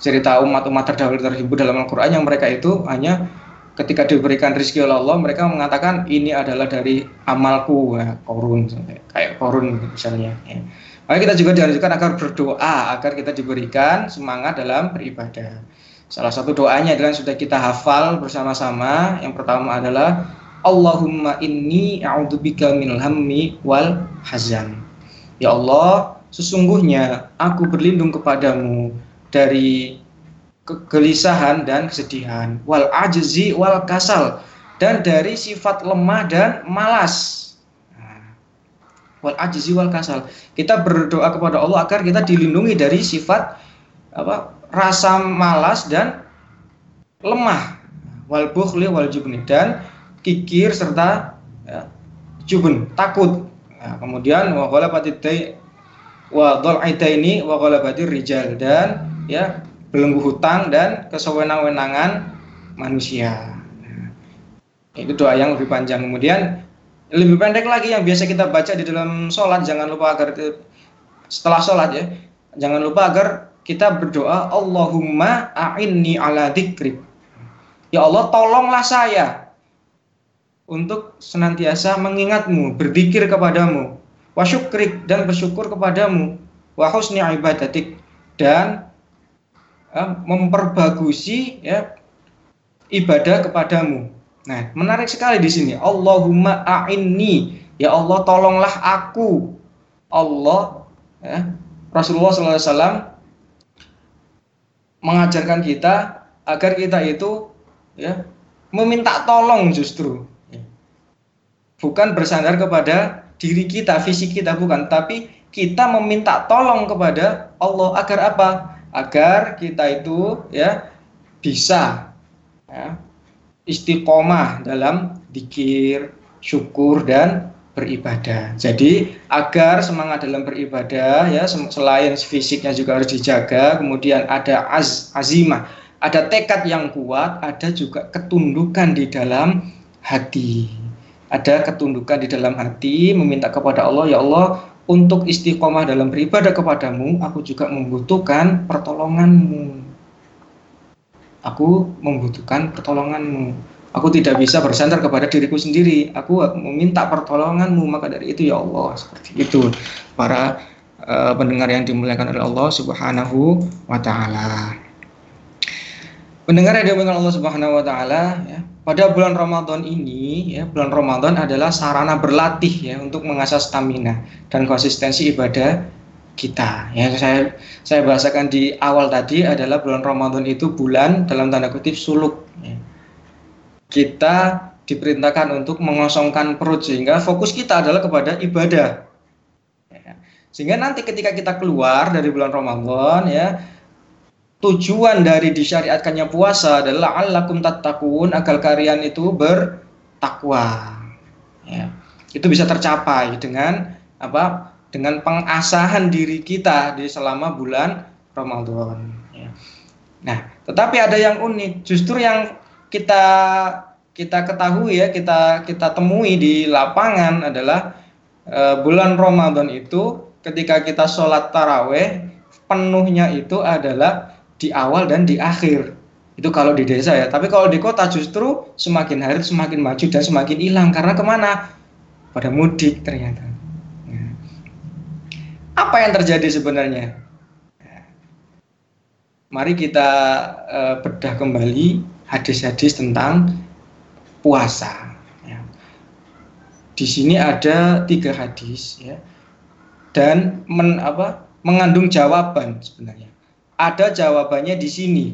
cerita umat-umat terdahulu terhibur dalam Al-Quran yang mereka itu hanya ketika diberikan rezeki oleh Allah mereka mengatakan ini adalah dari amalku ya, korun kayak korun misalnya ya. maka kita juga dianjurkan agar berdoa agar kita diberikan semangat dalam beribadah salah satu doanya adalah sudah kita hafal bersama-sama yang pertama adalah Allahumma inni a'udzubika minal hammi wal hazan. Ya Allah, sesungguhnya aku berlindung kepadamu dari kegelisahan dan kesedihan, wal ajzi wal kasal dan dari sifat lemah dan malas. Nah, wal ajzi wal kasal. Kita berdoa kepada Allah agar kita dilindungi dari sifat apa? Rasa malas dan lemah. Wal bukhli wal jubni. Dan kikir serta ya, jubun takut. Ya, kemudian wa ghalabati wa ini wa ghalabati rijal. Dan ya belenggu hutang dan kesewenang-wenangan manusia. Nah, itu doa yang lebih panjang. Kemudian lebih pendek lagi yang biasa kita baca di dalam sholat jangan lupa agar setelah sholat ya jangan lupa agar kita berdoa Allahumma a'inni ala dzikrik ya Allah tolonglah saya untuk senantiasa mengingatmu, berzikir kepadamu, wasyukrik dan bersyukur kepadamu, wa husni ibadatik dan uh, memperbagusi ya ibadah kepadamu. Nah, menarik sekali di sini. Allahumma a'inni, ya Allah tolonglah aku. Allah ya, Rasulullah SAW mengajarkan kita agar kita itu ya meminta tolong justru bukan bersandar kepada diri kita, fisik kita bukan, tapi kita meminta tolong kepada Allah agar apa? Agar kita itu ya bisa ya, istiqomah dalam dikir, syukur dan beribadah. Jadi agar semangat dalam beribadah ya selain fisiknya juga harus dijaga, kemudian ada az, azimah, ada tekad yang kuat, ada juga ketundukan di dalam hati ada ketundukan di dalam hati, meminta kepada Allah, ya Allah, untuk istiqomah dalam beribadah kepadamu, aku juga membutuhkan pertolonganmu. Aku membutuhkan pertolonganmu. Aku tidak bisa bersandar kepada diriku sendiri. Aku meminta pertolonganmu. Maka dari itu ya Allah, seperti itu. Para uh, pendengar yang dimuliakan oleh Allah Subhanahu wa taala. Pendengar yang dimuliakan Allah Subhanahu wa taala, ya, pada bulan Ramadan ini ya bulan Ramadan adalah sarana berlatih ya untuk mengasah stamina dan konsistensi ibadah kita. Yang saya saya bahasakan di awal tadi adalah bulan Ramadan itu bulan dalam tanda kutip suluk. Ya. Kita diperintahkan untuk mengosongkan perut sehingga fokus kita adalah kepada ibadah. Ya. Sehingga nanti ketika kita keluar dari bulan Ramadan ya tujuan dari disyariatkannya puasa adalah allakum tattaqun agar kalian itu bertakwa. Ya. Itu bisa tercapai dengan apa? dengan pengasahan diri kita di selama bulan Ramadan. Ya. Nah, tetapi ada yang unik, justru yang kita kita ketahui ya, kita kita temui di lapangan adalah e, bulan Ramadan itu ketika kita sholat taraweh penuhnya itu adalah di awal dan di akhir. Itu kalau di desa ya. Tapi kalau di kota justru semakin hari semakin maju dan semakin hilang karena ke mana? Pada mudik ternyata. Apa yang terjadi sebenarnya? Mari kita uh, bedah kembali hadis-hadis tentang puasa. Ya. Di sini ada tiga hadis, ya, dan men, apa, mengandung jawaban sebenarnya. Ada jawabannya di sini.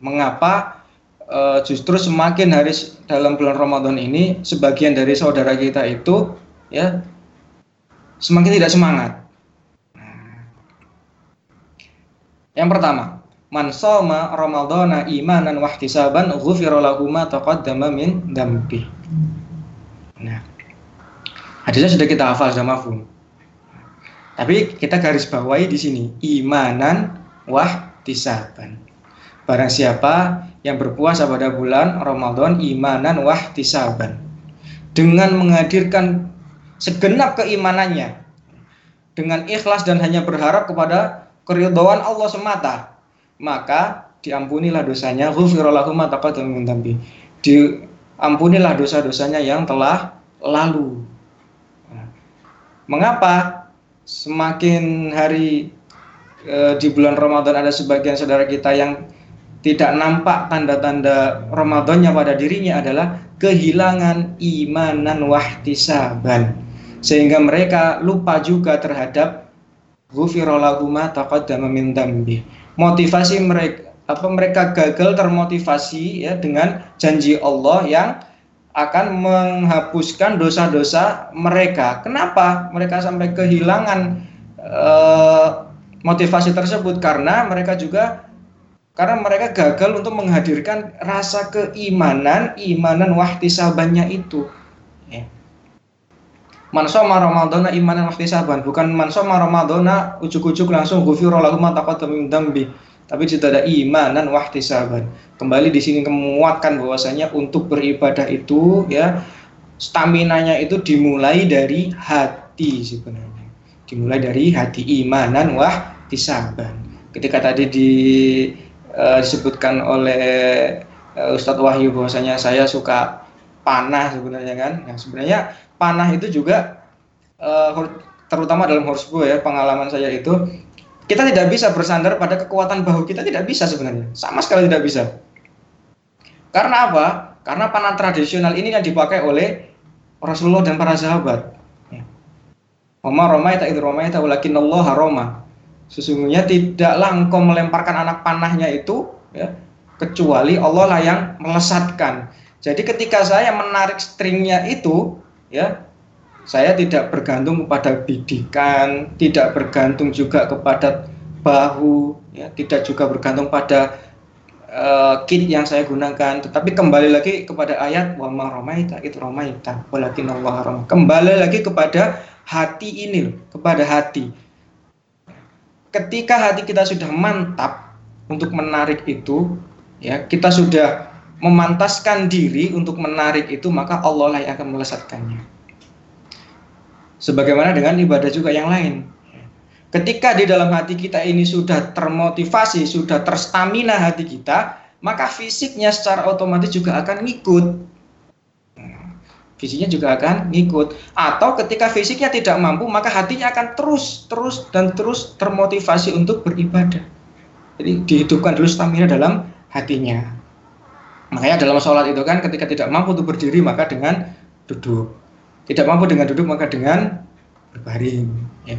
Mengapa uh, justru semakin hari dalam bulan Ramadan ini sebagian dari saudara kita itu ya semakin tidak semangat Yang pertama, man soma ramadhana imanan wa ihtisaban ghufira lahu ma taqaddama min dambi. Nah. Hadisnya sudah kita hafal sama mafhum. Tapi kita garis bawahi di sini imanan wah tisaban. Barang siapa yang berpuasa pada bulan Ramadan imanan wah tisaban dengan menghadirkan segenap keimanannya dengan ikhlas dan hanya berharap kepada keridhaan Allah semata, maka diampunilah dosanya ghufirallahu ma taqaddama min Diampunilah dosa-dosanya yang telah lalu. Nah, mengapa semakin hari e, di bulan Ramadan ada sebagian saudara kita yang tidak nampak tanda-tanda Ramadannya pada dirinya adalah kehilangan imanan wahtisaban sehingga mereka lupa juga terhadap ghufiralahuma taqaddama min dambi. Motivasi mereka apa mereka gagal termotivasi ya dengan janji Allah yang akan menghapuskan dosa-dosa mereka. Kenapa mereka sampai kehilangan uh, motivasi tersebut? Karena mereka juga karena mereka gagal untuk menghadirkan rasa keimanan, imanan wahtisabannya itu. Ya mansoma ramadhana imanan wahtisaban bukan mansoma ramadhana ujuk-ujuk langsung ghufira lahu ma taqaddama min tapi tidak ada imanan wahtisaban kembali di sini menguatkan bahwasanya untuk beribadah itu ya stamina-nya itu dimulai dari hati sebenarnya. Dimulai dari hati imanan wahtisaban ketika tadi di uh, disebutkan oleh uh, Ustadz Wahyu bahwasanya saya suka panah sebenarnya kan. Yang sebenarnya panah itu juga uh, terutama dalam horsebow ya pengalaman saya itu kita tidak bisa bersandar pada kekuatan bahu kita tidak bisa sebenarnya. Sama sekali tidak bisa. Karena apa? Karena panah tradisional ini yang dipakai oleh Rasulullah dan para sahabat. Ya. Oma romaita itu romaita walakin Allah Roma. Sesungguhnya tidaklah engkau melemparkan anak panahnya itu ya, kecuali Allah lah yang melesatkan. Jadi ketika saya menarik stringnya itu ya. Saya tidak bergantung kepada bidikan tidak bergantung juga kepada bahu ya tidak juga bergantung pada uh, kit yang saya gunakan. Tetapi kembali lagi kepada ayat wa ma ramaita itu ramaita walakin Allah kembali lagi kepada hati ini kepada hati. Ketika hati kita sudah mantap untuk menarik itu ya kita sudah memantaskan diri untuk menarik itu maka Allah lah yang akan melesatkannya. Sebagaimana dengan ibadah juga yang lain. Ketika di dalam hati kita ini sudah termotivasi, sudah terstamina hati kita, maka fisiknya secara otomatis juga akan ngikut. Fisiknya juga akan ngikut. Atau ketika fisiknya tidak mampu, maka hatinya akan terus, terus, dan terus termotivasi untuk beribadah. Jadi dihidupkan dulu stamina dalam hatinya. Makanya dalam sholat itu kan ketika tidak mampu untuk berdiri maka dengan duduk. Tidak mampu dengan duduk maka dengan berbaring. Ya.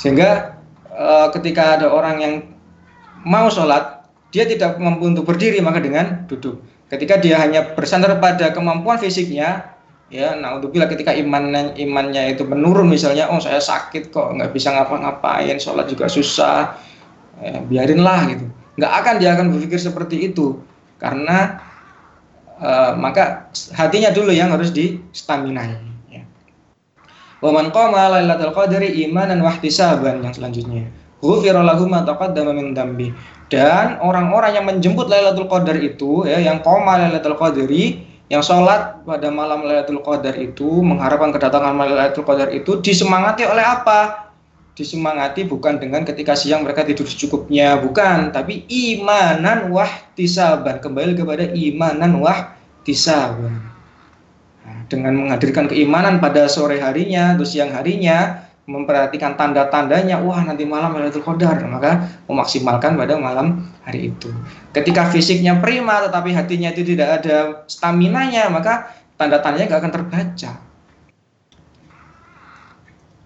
Sehingga uh, ketika ada orang yang mau sholat, dia tidak mampu untuk berdiri maka dengan duduk. Ketika dia hanya bersandar pada kemampuan fisiknya, ya, nah untuk bila ketika iman imannya itu menurun misalnya, oh saya sakit kok nggak bisa ngapa-ngapain, sholat juga susah, ya, biarinlah gitu. Nggak akan dia akan berpikir seperti itu karena uh, maka hatinya dulu yang harus di stamina Wa man qama lailatul qadri imanan wa ihtisaban yang selanjutnya. Ghufira lahu ma taqaddama min dambi. Dan orang-orang yang menjemput Lailatul Qadar itu ya yang qama Lailatul Qadri yang sholat pada malam Lailatul Qadar itu mengharapkan kedatangan Lailatul Qadar itu disemangati oleh apa? Disemangati bukan dengan ketika siang mereka tidur secukupnya, bukan, tapi imanan wahtisaban, kembali kepada imanan wahtisaban dengan menghadirkan keimanan pada sore harinya atau siang harinya, memperhatikan tanda-tandanya, wah nanti malam Lailatul Qadar, maka memaksimalkan pada malam hari itu. Ketika fisiknya prima tetapi hatinya itu tidak ada stamina-nya, maka tanda-tandanya nggak akan terbaca.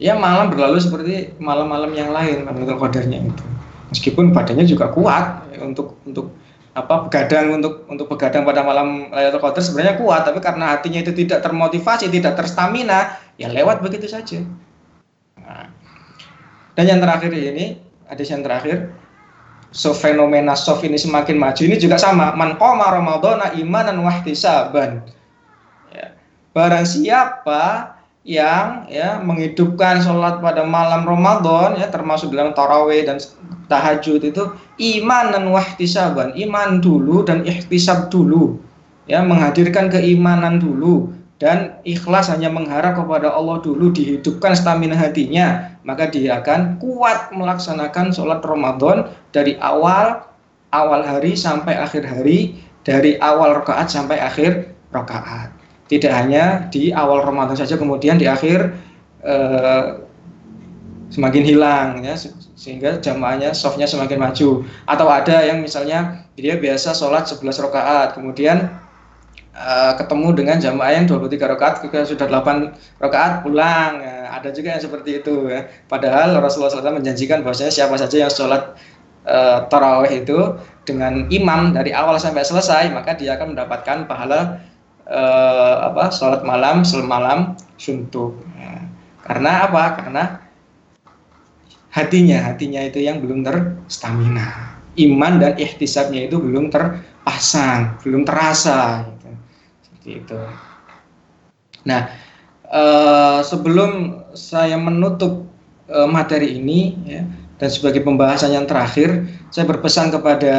Ya malam berlalu seperti malam-malam yang lain Lailatul Qadarnya itu. Meskipun badannya juga kuat untuk untuk apa begadang untuk untuk begadang pada malam Lailatul Qadar sebenarnya kuat tapi karena hatinya itu tidak termotivasi tidak terstamina ya lewat begitu saja nah. dan yang terakhir ini ada yang terakhir so fenomena soft ini semakin maju ini juga sama man qama ramadhana imanan wahtisaban ya. barang siapa yang ya menghidupkan sholat pada malam Ramadan ya termasuk dalam taraweh dan tahajud itu iman dan wahtisaban iman dulu dan ikhtisab dulu ya menghadirkan keimanan dulu dan ikhlas hanya mengharap kepada Allah dulu dihidupkan stamina hatinya maka dia akan kuat melaksanakan sholat Ramadan dari awal awal hari sampai akhir hari dari awal rakaat sampai akhir rakaat tidak hanya di awal Ramadan saja kemudian di akhir eh, semakin hilang ya sehingga jamaahnya softnya semakin maju. Atau ada yang misalnya dia biasa sholat 11 rakaat kemudian uh, ketemu dengan jamaah yang 23 rakaat sudah 8 rakaat pulang. Ya, ada juga yang seperti itu ya. Padahal Rasulullah SAW menjanjikan bahwasanya siapa saja yang sholat uh, taraweh itu dengan imam dari awal sampai selesai maka dia akan mendapatkan pahala uh, apa sholat malam semalam suntuk ya. karena apa karena hatinya hatinya itu yang belum terstamina iman dan ikhtisabnya itu belum terpasang belum terasa gitu. seperti itu nah uh, sebelum saya menutup uh, materi ini ya, dan sebagai pembahasan yang terakhir saya berpesan kepada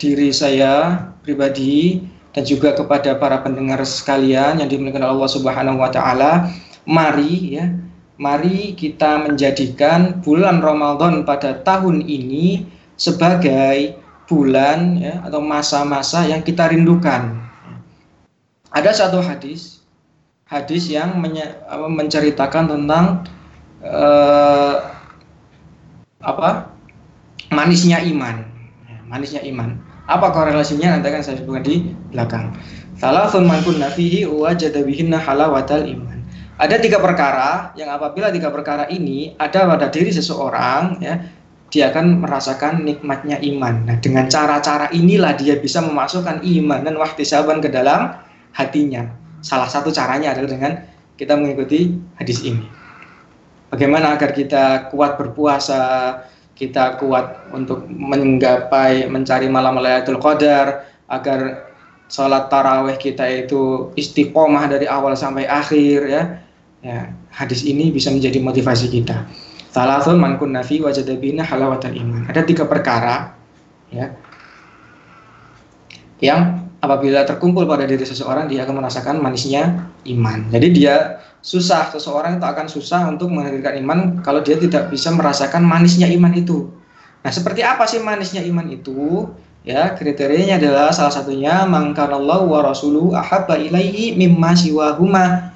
diri saya pribadi dan juga kepada para pendengar sekalian yang dimuliakan Allah Subhanahu wa taala, mari ya, mari kita menjadikan bulan Ramadan pada tahun ini sebagai bulan ya, atau masa-masa yang kita rindukan. Ada satu hadis, hadis yang menceritakan tentang eh, apa manisnya iman, manisnya iman. Apa korelasinya nanti akan saya sebutkan di belakang. Salah man kunna fihi halawatal iman. Ada tiga perkara yang apabila tiga perkara ini ada pada diri seseorang ya dia akan merasakan nikmatnya iman. Nah, dengan cara-cara inilah dia bisa memasukkan iman dan wahtisaban ke dalam hatinya. Salah satu caranya adalah dengan kita mengikuti hadis ini. Bagaimana agar kita kuat berpuasa, kita kuat untuk menggapai mencari malam Lailatul Qadar agar sholat taraweh kita itu istiqomah dari awal sampai akhir ya. Ya, hadis ini bisa menjadi motivasi kita. Salasun man kunna fi wajadabina halawatal iman. Ada tiga perkara ya yang apabila terkumpul pada diri seseorang dia akan merasakan manisnya iman. Jadi dia susah seseorang itu akan susah untuk menghadirkan iman kalau dia tidak bisa merasakan manisnya iman itu. Nah, seperti apa sih manisnya iman itu? Ya, kriterianya adalah salah satunya mangkanallahu wa rasuluhu ahabba ilaihi mimma siwahuma.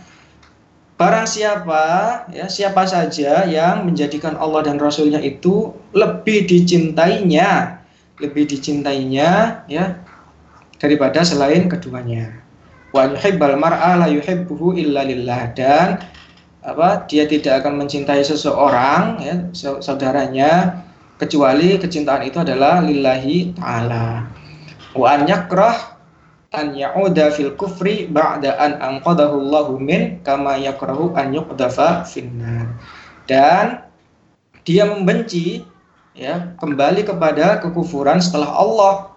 Barang siapa, ya siapa saja yang menjadikan Allah dan Rasulnya itu lebih dicintainya, lebih dicintainya, ya daripada selain keduanya wa yuhibbal mar'a la yuhibbuhu illa lillah. Dan apa dia tidak akan mencintai seseorang ya saudaranya kecuali kecintaan itu adalah lillahi taala. Wa an yakrah an ya'uda fil kufri ba'da an anqadahu Allahu min kama yakrahu an yuqdafa finnar dan dia membenci ya kembali kepada kekufuran setelah Allah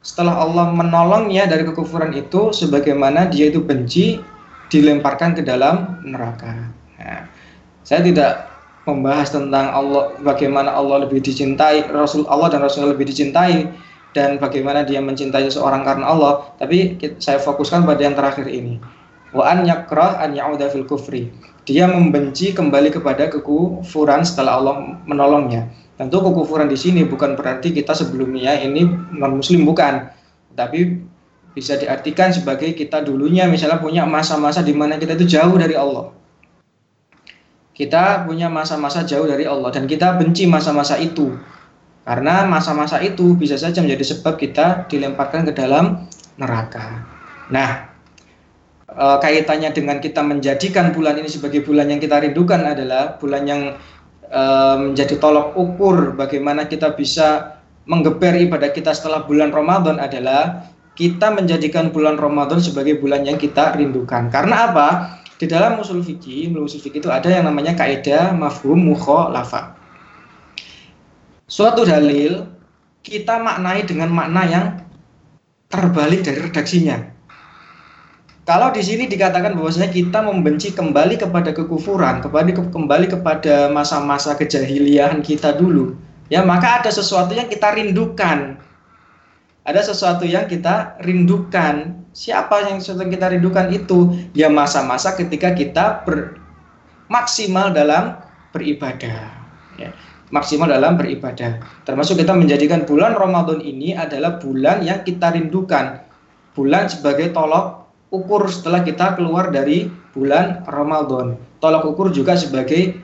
setelah Allah menolongnya dari kekufuran itu sebagaimana dia itu benci dilemparkan ke dalam neraka. Nah, saya tidak membahas tentang Allah bagaimana Allah lebih dicintai Rasul Allah dan Rasul lebih dicintai dan bagaimana dia mencintai seseorang karena Allah tapi saya fokuskan pada yang terakhir ini. Wa an yakrah an ya'uda fil kufri. Dia membenci kembali kepada kekufuran setelah Allah menolongnya tentu kekufuran di sini bukan berarti kita sebelumnya ini non muslim bukan tapi bisa diartikan sebagai kita dulunya misalnya punya masa-masa di mana kita itu jauh dari Allah kita punya masa-masa jauh dari Allah dan kita benci masa-masa itu. Karena masa-masa itu bisa saja menjadi sebab kita dilemparkan ke dalam neraka. Nah, e, kaitannya dengan kita menjadikan bulan ini sebagai bulan yang kita rindukan adalah bulan yang menjadi tolok ukur bagaimana kita bisa menggeber ibadah kita setelah bulan Ramadan adalah kita menjadikan bulan Ramadan sebagai bulan yang kita rindukan. Karena apa? Di dalam usul fikih, usul fikih itu ada yang namanya kaidah mafhum mukhalafa. Suatu dalil kita maknai dengan makna yang terbalik dari redaksinya. Kalau di sini dikatakan bahwasanya kita membenci kembali kepada kekufuran, kembali ke, kembali kepada masa-masa kejahiliahan kita dulu, ya maka ada sesuatu yang kita rindukan. Ada sesuatu yang kita rindukan. Siapa yang sedang kita rindukan itu? Ya masa-masa ketika kita ber, maksimal dalam beribadah ya, maksimal dalam beribadah. Termasuk kita menjadikan bulan Ramadan ini adalah bulan yang kita rindukan. Bulan sebagai tolok ukur setelah kita keluar dari bulan Ramadan. Tolok ukur juga sebagai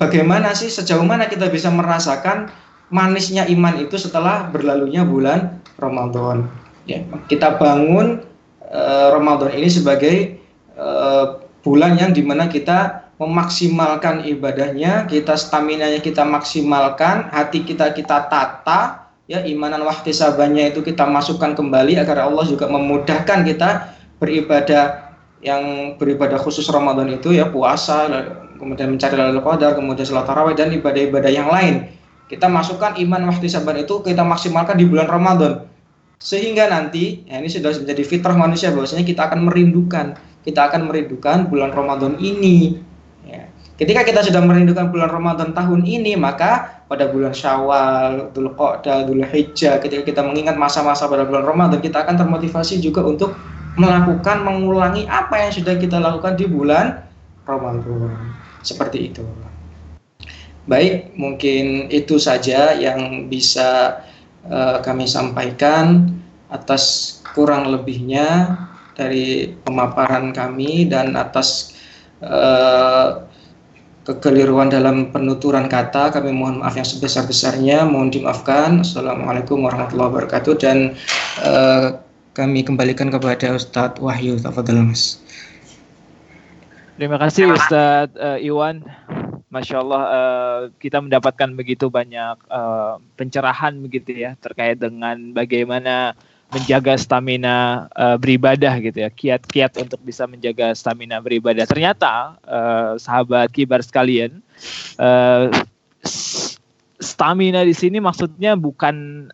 bagaimana sih sejauh mana kita bisa merasakan manisnya iman itu setelah berlalunya bulan Ramadan. Ya, kita bangun uh, Ramadan ini sebagai uh, bulan yang di mana kita memaksimalkan ibadahnya, kita stamina-nya kita maksimalkan, hati kita kita tata, ya imanan wahtisabannya itu kita masukkan kembali agar Allah juga memudahkan kita beribadah yang beribadah khusus Ramadan itu ya puasa, kemudian mencari lalu qadar, kemudian salat tarawih dan ibadah-ibadah yang lain. Kita masukkan iman wahtisaban itu kita maksimalkan di bulan Ramadan sehingga nanti ya ini sudah menjadi fitrah manusia bahwasanya kita akan merindukan kita akan merindukan bulan Ramadan ini. Ketika kita sudah merindukan bulan Ramadan tahun ini maka pada bulan Syawal, Dhul Qa'dah, Dhul Hijjah ketika kita mengingat masa-masa pada bulan Ramadan kita akan termotivasi juga untuk melakukan mengulangi apa yang sudah kita lakukan di bulan Ramadan. Seperti itu. Baik mungkin itu saja yang bisa uh, kami sampaikan atas kurang lebihnya dari pemaparan kami dan atas uh, kekeliruan dalam penuturan kata kami mohon maaf yang sebesar-besarnya. Mohon dimaafkan. Assalamualaikum warahmatullahi wabarakatuh. Dan uh, kami kembalikan kepada Ustadz Wahyu Mas. Terima kasih Ustadz uh, Iwan. Masya Allah uh, kita mendapatkan begitu banyak uh, pencerahan begitu ya terkait dengan bagaimana menjaga stamina uh, beribadah gitu ya. Kiat-kiat untuk bisa menjaga stamina beribadah. Ternyata uh, sahabat kibar sekalian uh, stamina di sini maksudnya bukan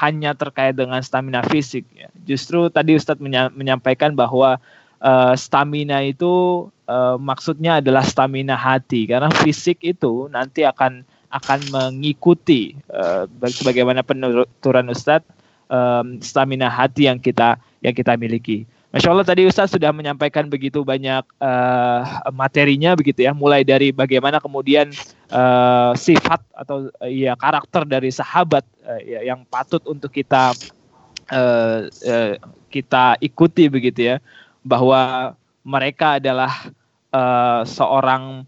hanya terkait dengan stamina fisik ya. Justru tadi Ustadz menyampaikan bahwa uh, stamina itu uh, maksudnya adalah stamina hati. Karena fisik itu nanti akan akan mengikuti uh, sebagaimana penuturan Ustadz um, stamina hati yang kita yang kita miliki. Masya Allah tadi Ustadz sudah menyampaikan begitu banyak uh, materinya begitu ya, mulai dari bagaimana kemudian uh, sifat atau uh, ya karakter dari sahabat uh, ya, yang patut untuk kita uh, uh, kita ikuti begitu ya bahwa mereka adalah uh, seorang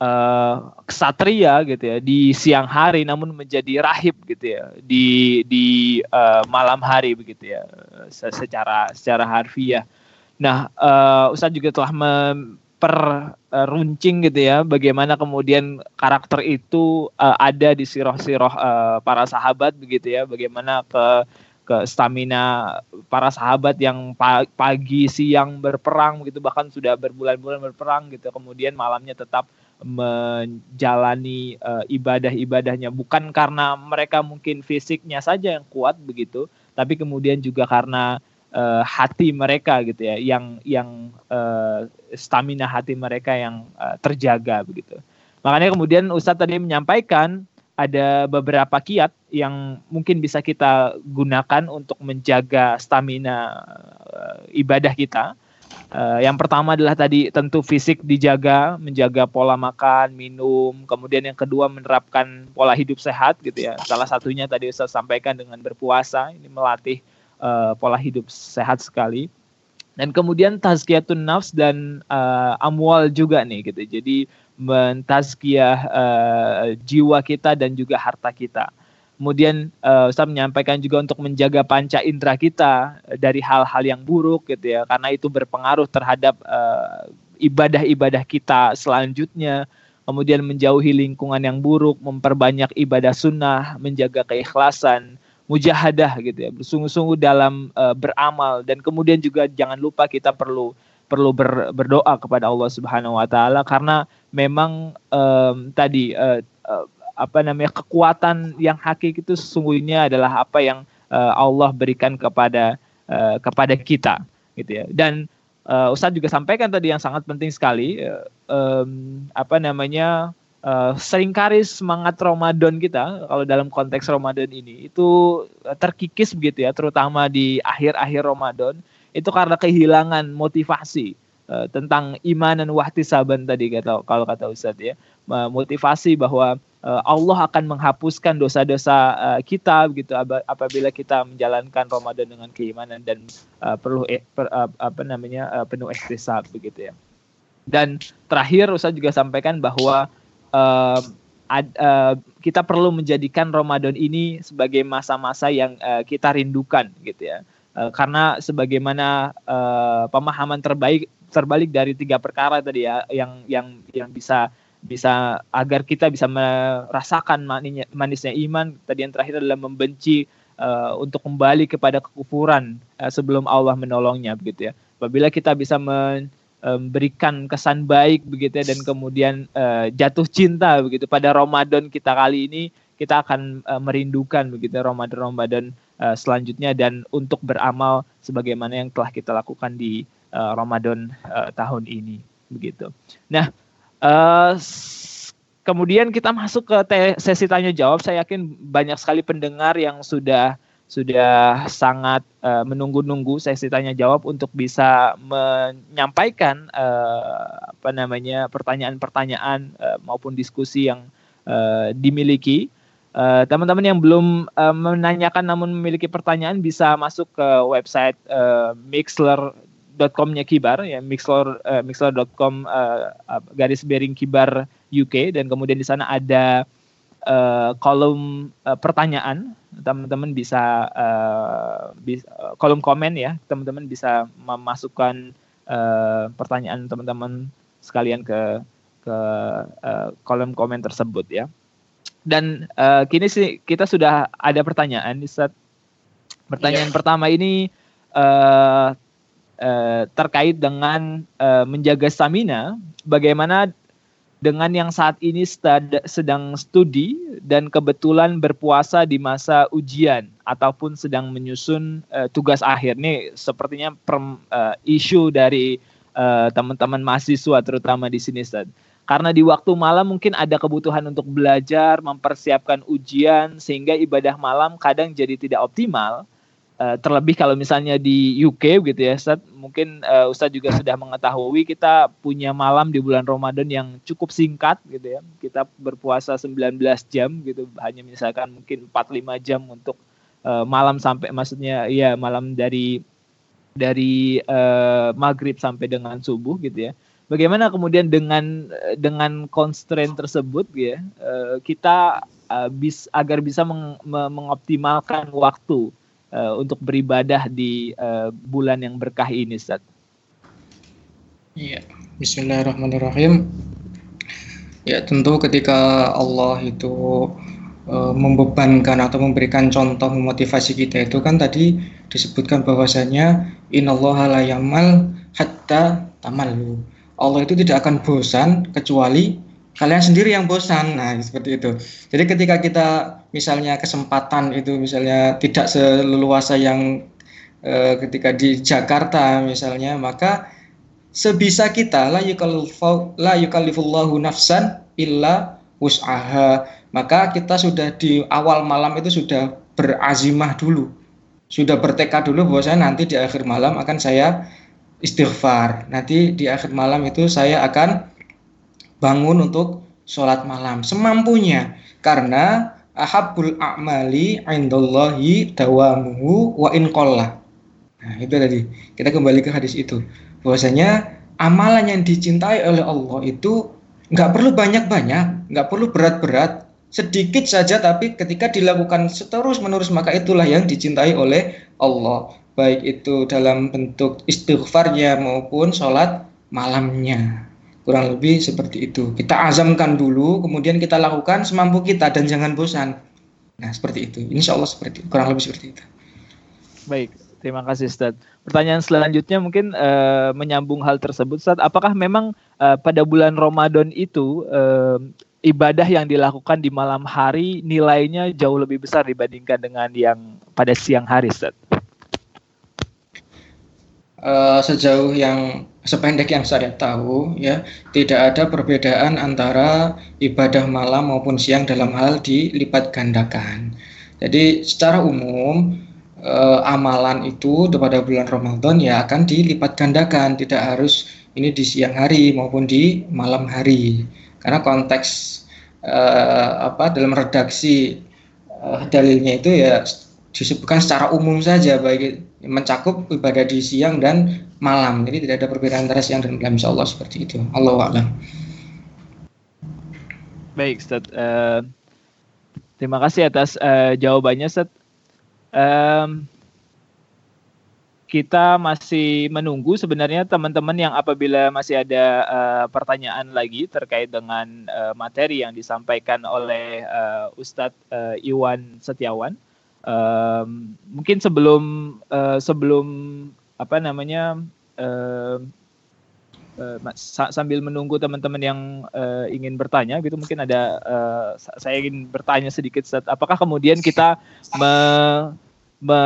uh, ksatria gitu ya di siang hari namun menjadi rahib gitu ya di di uh, malam hari begitu ya secara secara harfiah. Nah, uh, Ustaz juga telah memper uh, gitu ya bagaimana kemudian karakter itu uh, ada di siroh-siroh uh, para sahabat begitu ya bagaimana ke ke stamina para sahabat yang pagi siang berperang gitu bahkan sudah berbulan-bulan berperang gitu kemudian malamnya tetap menjalani uh, ibadah-ibadahnya bukan karena mereka mungkin fisiknya saja yang kuat begitu tapi kemudian juga karena uh, hati mereka gitu ya yang yang uh, stamina hati mereka yang uh, terjaga begitu makanya kemudian Ustadz tadi menyampaikan ada beberapa kiat yang mungkin bisa kita gunakan untuk menjaga stamina uh, ibadah kita. Uh, yang pertama adalah tadi tentu fisik dijaga, menjaga pola makan, minum, kemudian yang kedua menerapkan pola hidup sehat gitu ya. Salah satunya tadi saya sampaikan dengan berpuasa, ini melatih uh, pola hidup sehat sekali. Dan kemudian tazkiyatun nafs dan uh, amwal juga nih gitu. Jadi mentazkiyah uh, jiwa kita dan juga harta kita. Kemudian uh, Ustaz menyampaikan juga untuk menjaga panca indera kita dari hal-hal yang buruk gitu ya, karena itu berpengaruh terhadap uh, ibadah-ibadah kita selanjutnya. Kemudian menjauhi lingkungan yang buruk, memperbanyak ibadah sunnah, menjaga keikhlasan, mujahadah gitu ya, bersungguh-sungguh dalam uh, beramal. Dan kemudian juga jangan lupa kita perlu perlu ber, berdoa kepada Allah Subhanahu wa taala. Karena memang um, tadi uh, uh, apa namanya kekuatan yang hakiki itu sesungguhnya adalah apa yang uh, Allah berikan kepada uh, kepada kita gitu ya. Dan uh, Ustadz juga sampaikan tadi yang sangat penting sekali uh, um, apa namanya uh, sering kali semangat Ramadan kita kalau dalam konteks Ramadan ini itu terkikis begitu ya terutama di akhir-akhir Ramadan itu karena kehilangan motivasi uh, tentang iman dan wahtisaban tadi kata kalau kata Ustadz ya motivasi bahwa Allah akan menghapuskan dosa-dosa uh, kita begitu apabila kita menjalankan Ramadan dengan keimanan dan uh, perlu eh, per, uh, apa namanya uh, penuh ikhtisab begitu ya. Dan terakhir Ustadz juga sampaikan bahwa uh, ad, uh, kita perlu menjadikan Ramadan ini sebagai masa-masa yang uh, kita rindukan gitu ya. Uh, karena sebagaimana uh, pemahaman terbaik terbalik dari tiga perkara tadi ya yang yang yang bisa bisa agar kita bisa merasakan manisnya, iman. Tadi yang terakhir adalah membenci uh, untuk kembali kepada kekufuran uh, sebelum Allah menolongnya begitu ya. Apabila kita bisa memberikan kesan baik begitu ya dan kemudian uh, jatuh cinta begitu pada Ramadan kita kali ini kita akan uh, merindukan begitu Ramadan-Ramadan uh, selanjutnya. Dan untuk beramal sebagaimana yang telah kita lakukan di uh, Ramadan uh, tahun ini begitu. Nah, uh, kemudian kita masuk ke sesi tanya jawab. Saya yakin banyak sekali pendengar yang sudah sudah sangat uh, menunggu-nunggu sesi tanya jawab untuk bisa menyampaikan uh, apa namanya pertanyaan-pertanyaan uh, maupun diskusi yang uh, dimiliki. Teman-teman uh, yang belum uh, menanyakan namun memiliki pertanyaan bisa masuk ke website uh, mixler.com-nya Kibar ya mixler uh, mixler.com uh, garis bearing Kibar UK dan kemudian di sana ada uh, kolom uh, pertanyaan teman-teman bisa uh, bis, uh, kolom komen ya teman-teman bisa memasukkan uh, pertanyaan teman-teman sekalian ke ke uh, kolom komen tersebut ya dan uh, kini sih kita sudah ada pertanyaan Ustaz. pertanyaan yeah. pertama ini uh, uh, terkait dengan uh, menjaga stamina bagaimana dengan yang saat ini sedang studi dan kebetulan berpuasa di masa ujian ataupun sedang menyusun uh, tugas akhir nih sepertinya per, uh, isu dari uh, teman-teman mahasiswa terutama di sini Ustaz. Karena di waktu malam mungkin ada kebutuhan untuk belajar, mempersiapkan ujian sehingga ibadah malam kadang jadi tidak optimal Uh, terlebih kalau misalnya di UK gitu ya Ustaz, mungkin uh, Ustaz juga sudah mengetahui kita punya malam di bulan Ramadan yang cukup singkat gitu ya. Kita berpuasa 19 jam gitu, hanya misalkan mungkin 4 5 jam untuk uh, malam sampai maksudnya ya malam dari dari uh, maghrib sampai dengan subuh gitu ya. Bagaimana kemudian dengan dengan constraint tersebut ya, uh, kita uh, bis agar bisa meng, mengoptimalkan waktu uh, untuk beribadah di uh, bulan yang berkah ini, Ustaz? Iya, Bismillahirrahmanirrahim. Ya tentu ketika Allah itu e, membebankan atau memberikan contoh memotivasi kita itu kan tadi disebutkan bahwasanya innallaha la yamal hatta tamallu. Allah itu tidak akan bosan kecuali kalian sendiri yang bosan. Nah, seperti itu. Jadi ketika kita misalnya kesempatan itu misalnya tidak seleluasa yang eh, ketika di Jakarta misalnya, maka sebisa kita la yukallifullahu nafsan illa wus'aha. Maka kita sudah di awal malam itu sudah berazimah dulu. Sudah bertekad dulu bahwa saya nanti di akhir malam akan saya istighfar. Nanti di akhir malam itu saya akan bangun untuk sholat malam semampunya karena ahabul a'mali indallahi dawamuhu wa in Nah, itu tadi. Kita kembali ke hadis itu. Bahwasanya amalan yang dicintai oleh Allah itu nggak perlu banyak-banyak, nggak perlu berat-berat, sedikit saja tapi ketika dilakukan seterus menerus maka itulah yang dicintai oleh Allah. Baik itu dalam bentuk istighfarnya maupun sholat malamnya. Kurang lebih seperti itu. Kita azamkan dulu, kemudian kita lakukan semampu kita dan jangan bosan. Nah, seperti itu. Insya Allah seperti kurang lebih seperti itu. Baik, terima kasih Ustaz. Pertanyaan selanjutnya mungkin uh, menyambung hal tersebut Ustaz. Apakah memang uh, pada bulan Ramadan itu uh, ibadah yang dilakukan di malam hari nilainya jauh lebih besar dibandingkan dengan yang pada siang hari Ustaz? Uh, sejauh yang sependek yang saya tahu ya tidak ada perbedaan antara ibadah malam maupun siang dalam hal dilipat gandakan. Jadi secara umum eh, amalan itu pada bulan Ramadan ya akan dilipat gandakan, tidak harus ini di siang hari maupun di malam hari. Karena konteks eh, apa dalam redaksi eh, dalilnya itu ya disebutkan secara umum saja baik mencakup ibadah di siang dan malam. Jadi tidak ada perbedaan antara siang dan malam insya Allah seperti itu. Allah a'lam. Baik, Ustaz. Uh, terima kasih atas uh, jawabannya, Ustaz. Um, kita masih menunggu sebenarnya teman-teman yang apabila masih ada uh, pertanyaan lagi terkait dengan uh, materi yang disampaikan oleh uh, Ustadz uh, Iwan Setiawan um, mungkin sebelum uh, sebelum apa namanya uh, uh, sambil menunggu teman-teman yang uh, ingin bertanya gitu mungkin ada uh, saya ingin bertanya sedikit apakah kemudian kita me, me,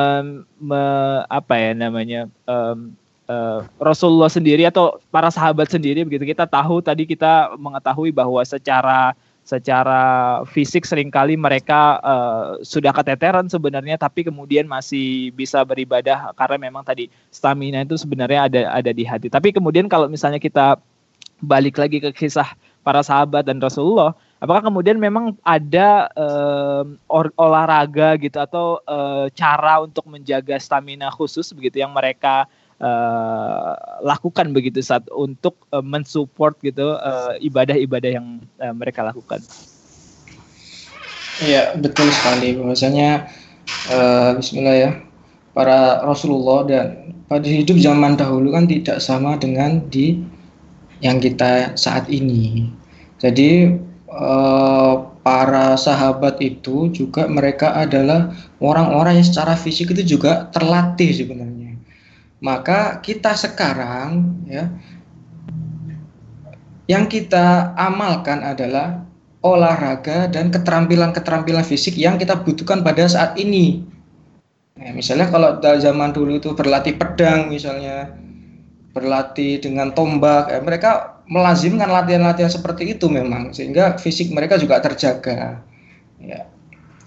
me apa ya namanya um, uh, Rasulullah sendiri atau para sahabat sendiri begitu kita tahu tadi kita mengetahui bahwa secara secara fisik sering kali mereka uh, sudah keteteran sebenarnya tapi kemudian masih bisa beribadah karena memang tadi stamina itu sebenarnya ada ada di hati. Tapi kemudian kalau misalnya kita balik lagi ke kisah para sahabat dan Rasulullah, apakah kemudian memang ada uh, olahraga gitu atau uh, cara untuk menjaga stamina khusus begitu yang mereka uh, lakukan begitu saat untuk uh, mensupport gitu ibadah-ibadah uh, yang uh, mereka lakukan. Iya betul sekali bahwasanya uh, Bismillah ya para Rasulullah dan pada hidup zaman dahulu kan tidak sama dengan di yang kita saat ini. Jadi uh, para sahabat itu juga mereka adalah orang-orang yang secara fisik itu juga terlatih sebenarnya maka kita sekarang ya yang kita amalkan adalah olahraga dan keterampilan-keterampilan fisik yang kita butuhkan pada saat ini. Nah, misalnya kalau zaman dulu itu berlatih pedang misalnya, berlatih dengan tombak, ya, mereka melazimkan latihan-latihan seperti itu memang sehingga fisik mereka juga terjaga. Ya.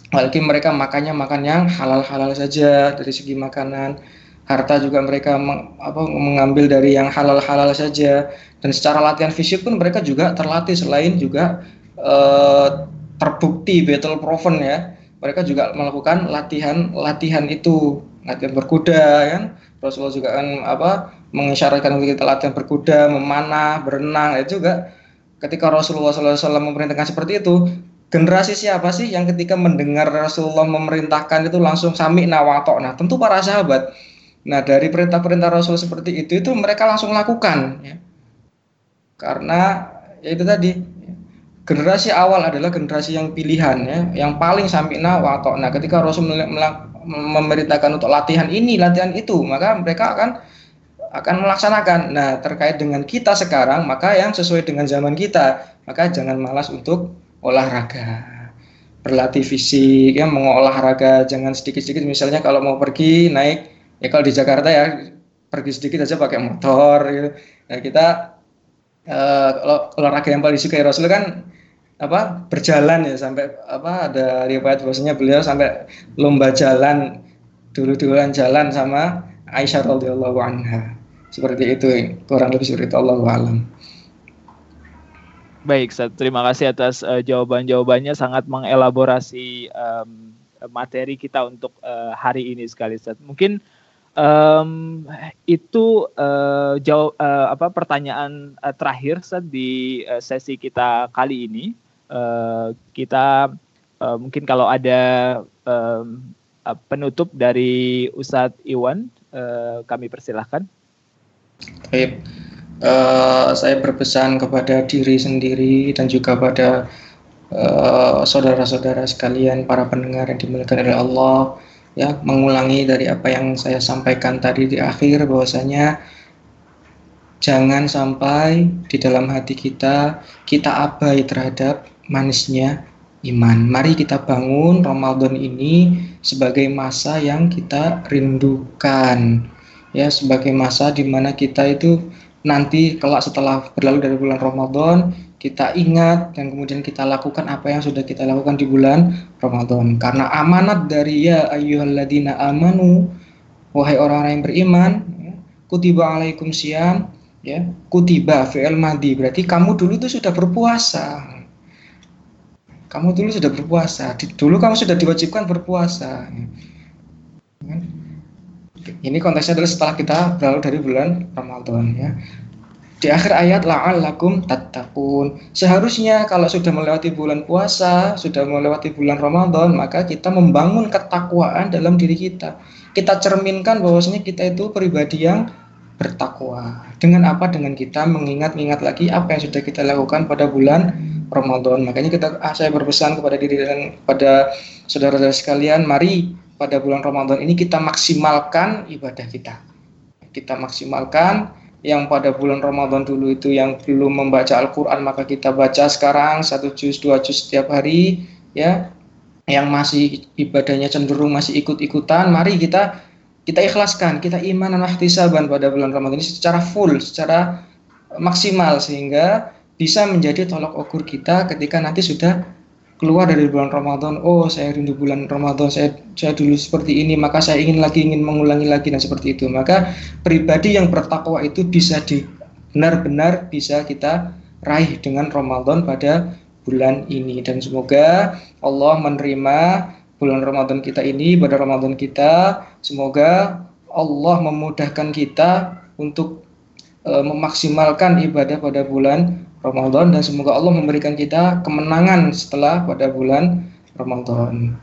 Apalagi mereka makannya makan yang halal-halal saja dari segi makanan harta juga mereka meng, apa, mengambil dari yang halal-halal saja. Dan secara latihan fisik pun mereka juga terlatih selain juga uh, terbukti battle proven ya. Mereka juga melakukan latihan latihan itu. Latihan berkuda kan? Rasulullah juga kan apa mengisyaratkan kita latihan berkuda memanah berenang. Itu juga ketika Rasulullah SAW memerintahkan seperti itu generasi siapa sih yang ketika mendengar Rasulullah memerintahkan itu langsung sami nawatok? Nah tentu para sahabat Nah dari perintah-perintah Rasul seperti itu itu mereka langsung lakukan. Ya. karena ya itu tadi generasi awal adalah generasi yang pilihan ya, yang paling sampina wato. Nah, ketika Rasul memerintahkan untuk latihan ini, latihan itu, maka mereka akan akan melaksanakan. Nah, terkait dengan kita sekarang, maka yang sesuai dengan zaman kita, maka jangan malas untuk olahraga. Berlatih fisik, ya, mau olahraga jangan sedikit-sedikit. Misalnya kalau mau pergi naik, ya kalau di Jakarta ya pergi sedikit aja pakai motor. Gitu. Ya, kita uh, kalau olahraga yang paling disukai Rasul kan apa berjalan ya sampai apa ada riwayat bahwasanya beliau sampai lomba jalan dulu-duluan jalan sama Aisyah radhiyallahu anha. Seperti itu kurang lebih seperti itu Allah alam. Baik, Seth. terima kasih atas uh, jawaban-jawabannya sangat mengelaborasi um, materi kita untuk uh, hari ini sekali, Seth. Mungkin um, itu uh, jawab uh, apa pertanyaan uh, terakhir Seth, di uh, sesi kita kali ini. Uh, kita uh, mungkin kalau ada um, uh, penutup dari Ustadz Iwan, uh, kami persilahkan. Uh, saya berpesan kepada diri sendiri dan juga pada saudara-saudara uh, sekalian, para pendengar yang dimuliakan oleh Allah, ya mengulangi dari apa yang saya sampaikan tadi di akhir bahwasanya jangan sampai di dalam hati kita kita abai terhadap manisnya iman. Mari kita bangun Ramadan ini sebagai masa yang kita rindukan. Ya, sebagai masa di mana kita itu nanti kelak setelah berlalu dari bulan Ramadan, kita ingat dan kemudian kita lakukan apa yang sudah kita lakukan di bulan Ramadan. Karena amanat dari ya ayyuhalladzina amanu wahai orang-orang yang beriman, ya, kutiba alaikum siam ya, kutiba fi'il madi berarti kamu dulu itu sudah berpuasa kamu dulu sudah berpuasa, dulu kamu sudah diwajibkan berpuasa. Ini konteksnya adalah setelah kita berlalu dari bulan Ramadan ya. Di akhir ayat la'allakum tattaqun. Seharusnya kalau sudah melewati bulan puasa, sudah melewati bulan Ramadan, maka kita membangun ketakwaan dalam diri kita. Kita cerminkan bahwasanya kita itu pribadi yang bertakwa. Dengan apa? Dengan kita mengingat-ingat lagi apa yang sudah kita lakukan pada bulan Ramadan. Makanya kita ah, saya berpesan kepada diri dan pada saudara-saudara sekalian, mari pada bulan Ramadan ini kita maksimalkan ibadah kita. Kita maksimalkan yang pada bulan Ramadan dulu itu yang belum membaca Al-Qur'an maka kita baca sekarang satu juz dua juz setiap hari ya. Yang masih ibadahnya cenderung masih ikut-ikutan, mari kita kita ikhlaskan, kita iman dan ihtisaban pada bulan Ramadan ini secara full, secara maksimal sehingga bisa menjadi tolak ukur kita ketika nanti sudah keluar dari bulan Ramadan. Oh, saya rindu bulan Ramadan. Saya saya dulu seperti ini, maka saya ingin lagi ingin mengulangi lagi dan seperti itu. Maka pribadi yang bertakwa itu bisa di benar-benar bisa kita raih dengan Ramadan pada bulan ini dan semoga Allah menerima bulan Ramadan kita ini pada Ramadan kita semoga Allah memudahkan kita untuk e, memaksimalkan ibadah pada bulan Ramadan dan semoga Allah memberikan kita kemenangan setelah pada bulan Ramadan.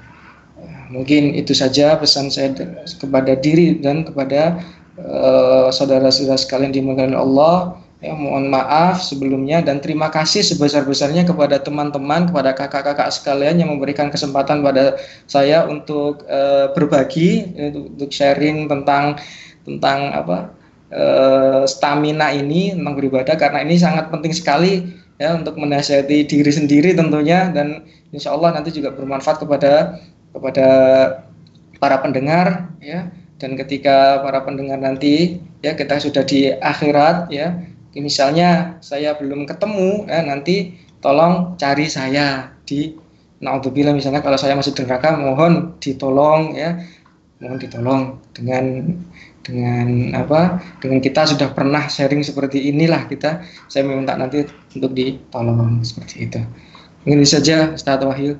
Mungkin itu saja pesan saya kepada diri dan kepada uh, saudara-saudara sekalian dimuliakan Allah. Ya, mohon maaf sebelumnya dan terima kasih sebesar-besarnya kepada teman-teman, kepada kakak-kakak sekalian yang memberikan kesempatan pada saya untuk uh, berbagi, untuk sharing tentang tentang apa uh, stamina ini tentang beribadah karena ini sangat penting sekali ya untuk menasihati diri sendiri tentunya dan insya Allah nanti juga bermanfaat kepada kepada para pendengar ya. Dan ketika para pendengar nanti ya kita sudah di akhirat ya. Misalnya saya belum ketemu ya nanti tolong cari saya di Naudzubillah misalnya kalau saya masih di neraka mohon ditolong ya. Mohon ditolong dengan dengan apa dengan kita sudah pernah sharing seperti inilah kita saya meminta nanti untuk ditolong seperti itu. Mungkin itu saja Ustaz Wahyu.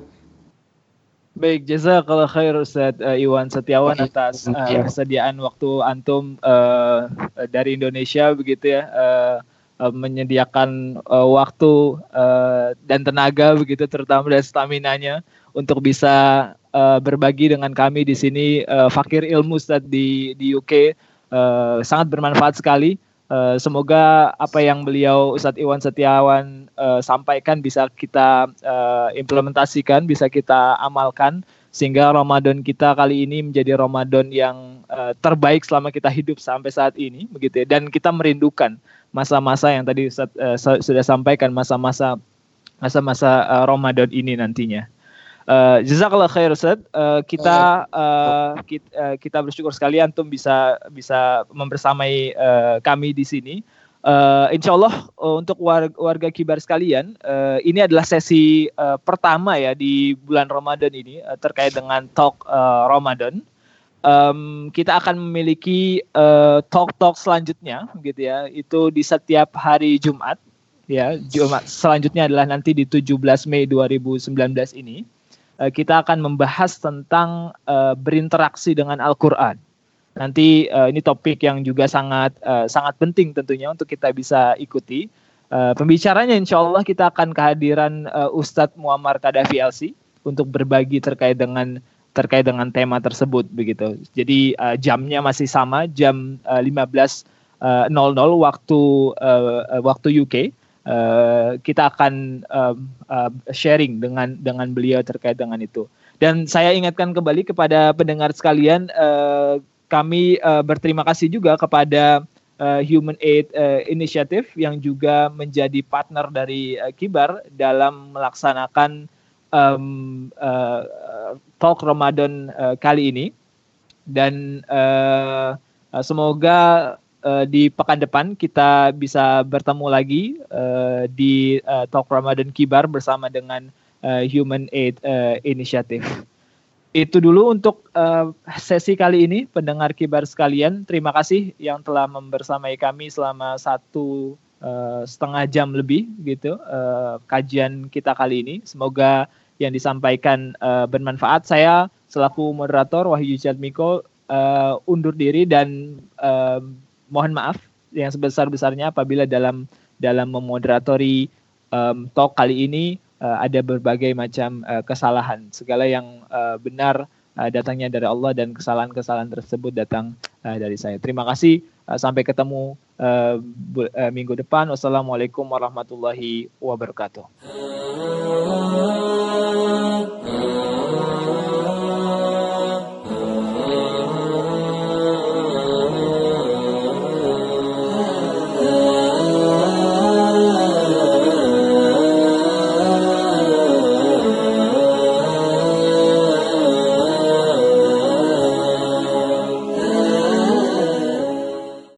Baik, jazakallah khair Ustaz uh, Iwan Setiawan atas uh, kesediaan waktu antum uh, dari Indonesia begitu ya uh, uh, menyediakan uh, waktu uh, dan tenaga begitu terutama dan stamina-nya untuk bisa uh, berbagi dengan kami di sini uh, Fakir Ilmu Ustaz di di UK uh, sangat bermanfaat sekali Uh, semoga apa yang beliau Ustadz Iwan Setiawan uh, sampaikan bisa kita uh, implementasikan, bisa kita amalkan sehingga Ramadan kita kali ini menjadi Ramadan yang uh, terbaik selama kita hidup sampai saat ini begitu ya. Dan kita merindukan masa-masa yang tadi Ustadz, uh, sudah sampaikan masa-masa masa-masa uh, Ramadan ini nantinya. Uh, Jazakallah khair Ustaz. Uh, kita, uh, kita uh, kita bersyukur sekali antum bisa bisa membersamai uh, kami di sini. Uh, insya Allah uh, untuk warga, warga kibar sekalian, uh, ini adalah sesi uh, pertama ya di bulan Ramadan ini uh, terkait dengan talk uh, Ramadan. Um, kita akan memiliki uh, talk-talk selanjutnya, gitu ya. Itu di setiap hari Jumat, ya. Jumat selanjutnya adalah nanti di 17 Mei 2019 ini. Eh, kita akan membahas tentang uh, berinteraksi dengan Al-Quran. Nanti uh, ini topik yang juga sangat uh, sangat penting tentunya untuk kita bisa ikuti. Uh, pembicaranya insya Allah kita akan kehadiran uh, Ustadz Muammar Kadafi LC untuk berbagi terkait dengan terkait dengan tema tersebut begitu. Jadi uh, jamnya masih sama jam uh, 15.00 uh, waktu uh, waktu UK Uh, kita akan uh, uh, sharing dengan dengan beliau terkait dengan itu. Dan saya ingatkan kembali kepada pendengar sekalian, uh, kami uh, berterima kasih juga kepada uh, Human Aid uh, Initiative yang juga menjadi partner dari uh, Kibar dalam melaksanakan um, uh, talk Ramadan uh, kali ini. Dan uh, semoga uh, di pekan depan kita bisa bertemu lagi uh, di uh, Talk Ramadan Kibar bersama dengan uh, Human Aid uh, Initiative. Itu dulu untuk uh, sesi kali ini, pendengar kibar sekalian. Terima kasih yang telah membersamai kami selama satu uh, setengah jam lebih gitu uh, kajian kita kali ini. Semoga yang disampaikan uh, bermanfaat. Saya selaku moderator Wahyu Jatmiko uh, undur diri dan uh, mohon maaf yang sebesar-besarnya apabila dalam dalam memoderatori um, talk kali ini uh, ada berbagai macam uh, kesalahan. Segala yang uh, benar uh, datangnya dari Allah dan kesalahan-kesalahan tersebut datang uh, dari saya. Terima kasih. Uh, sampai ketemu uh, uh, minggu depan. Wassalamualaikum warahmatullahi wabarakatuh.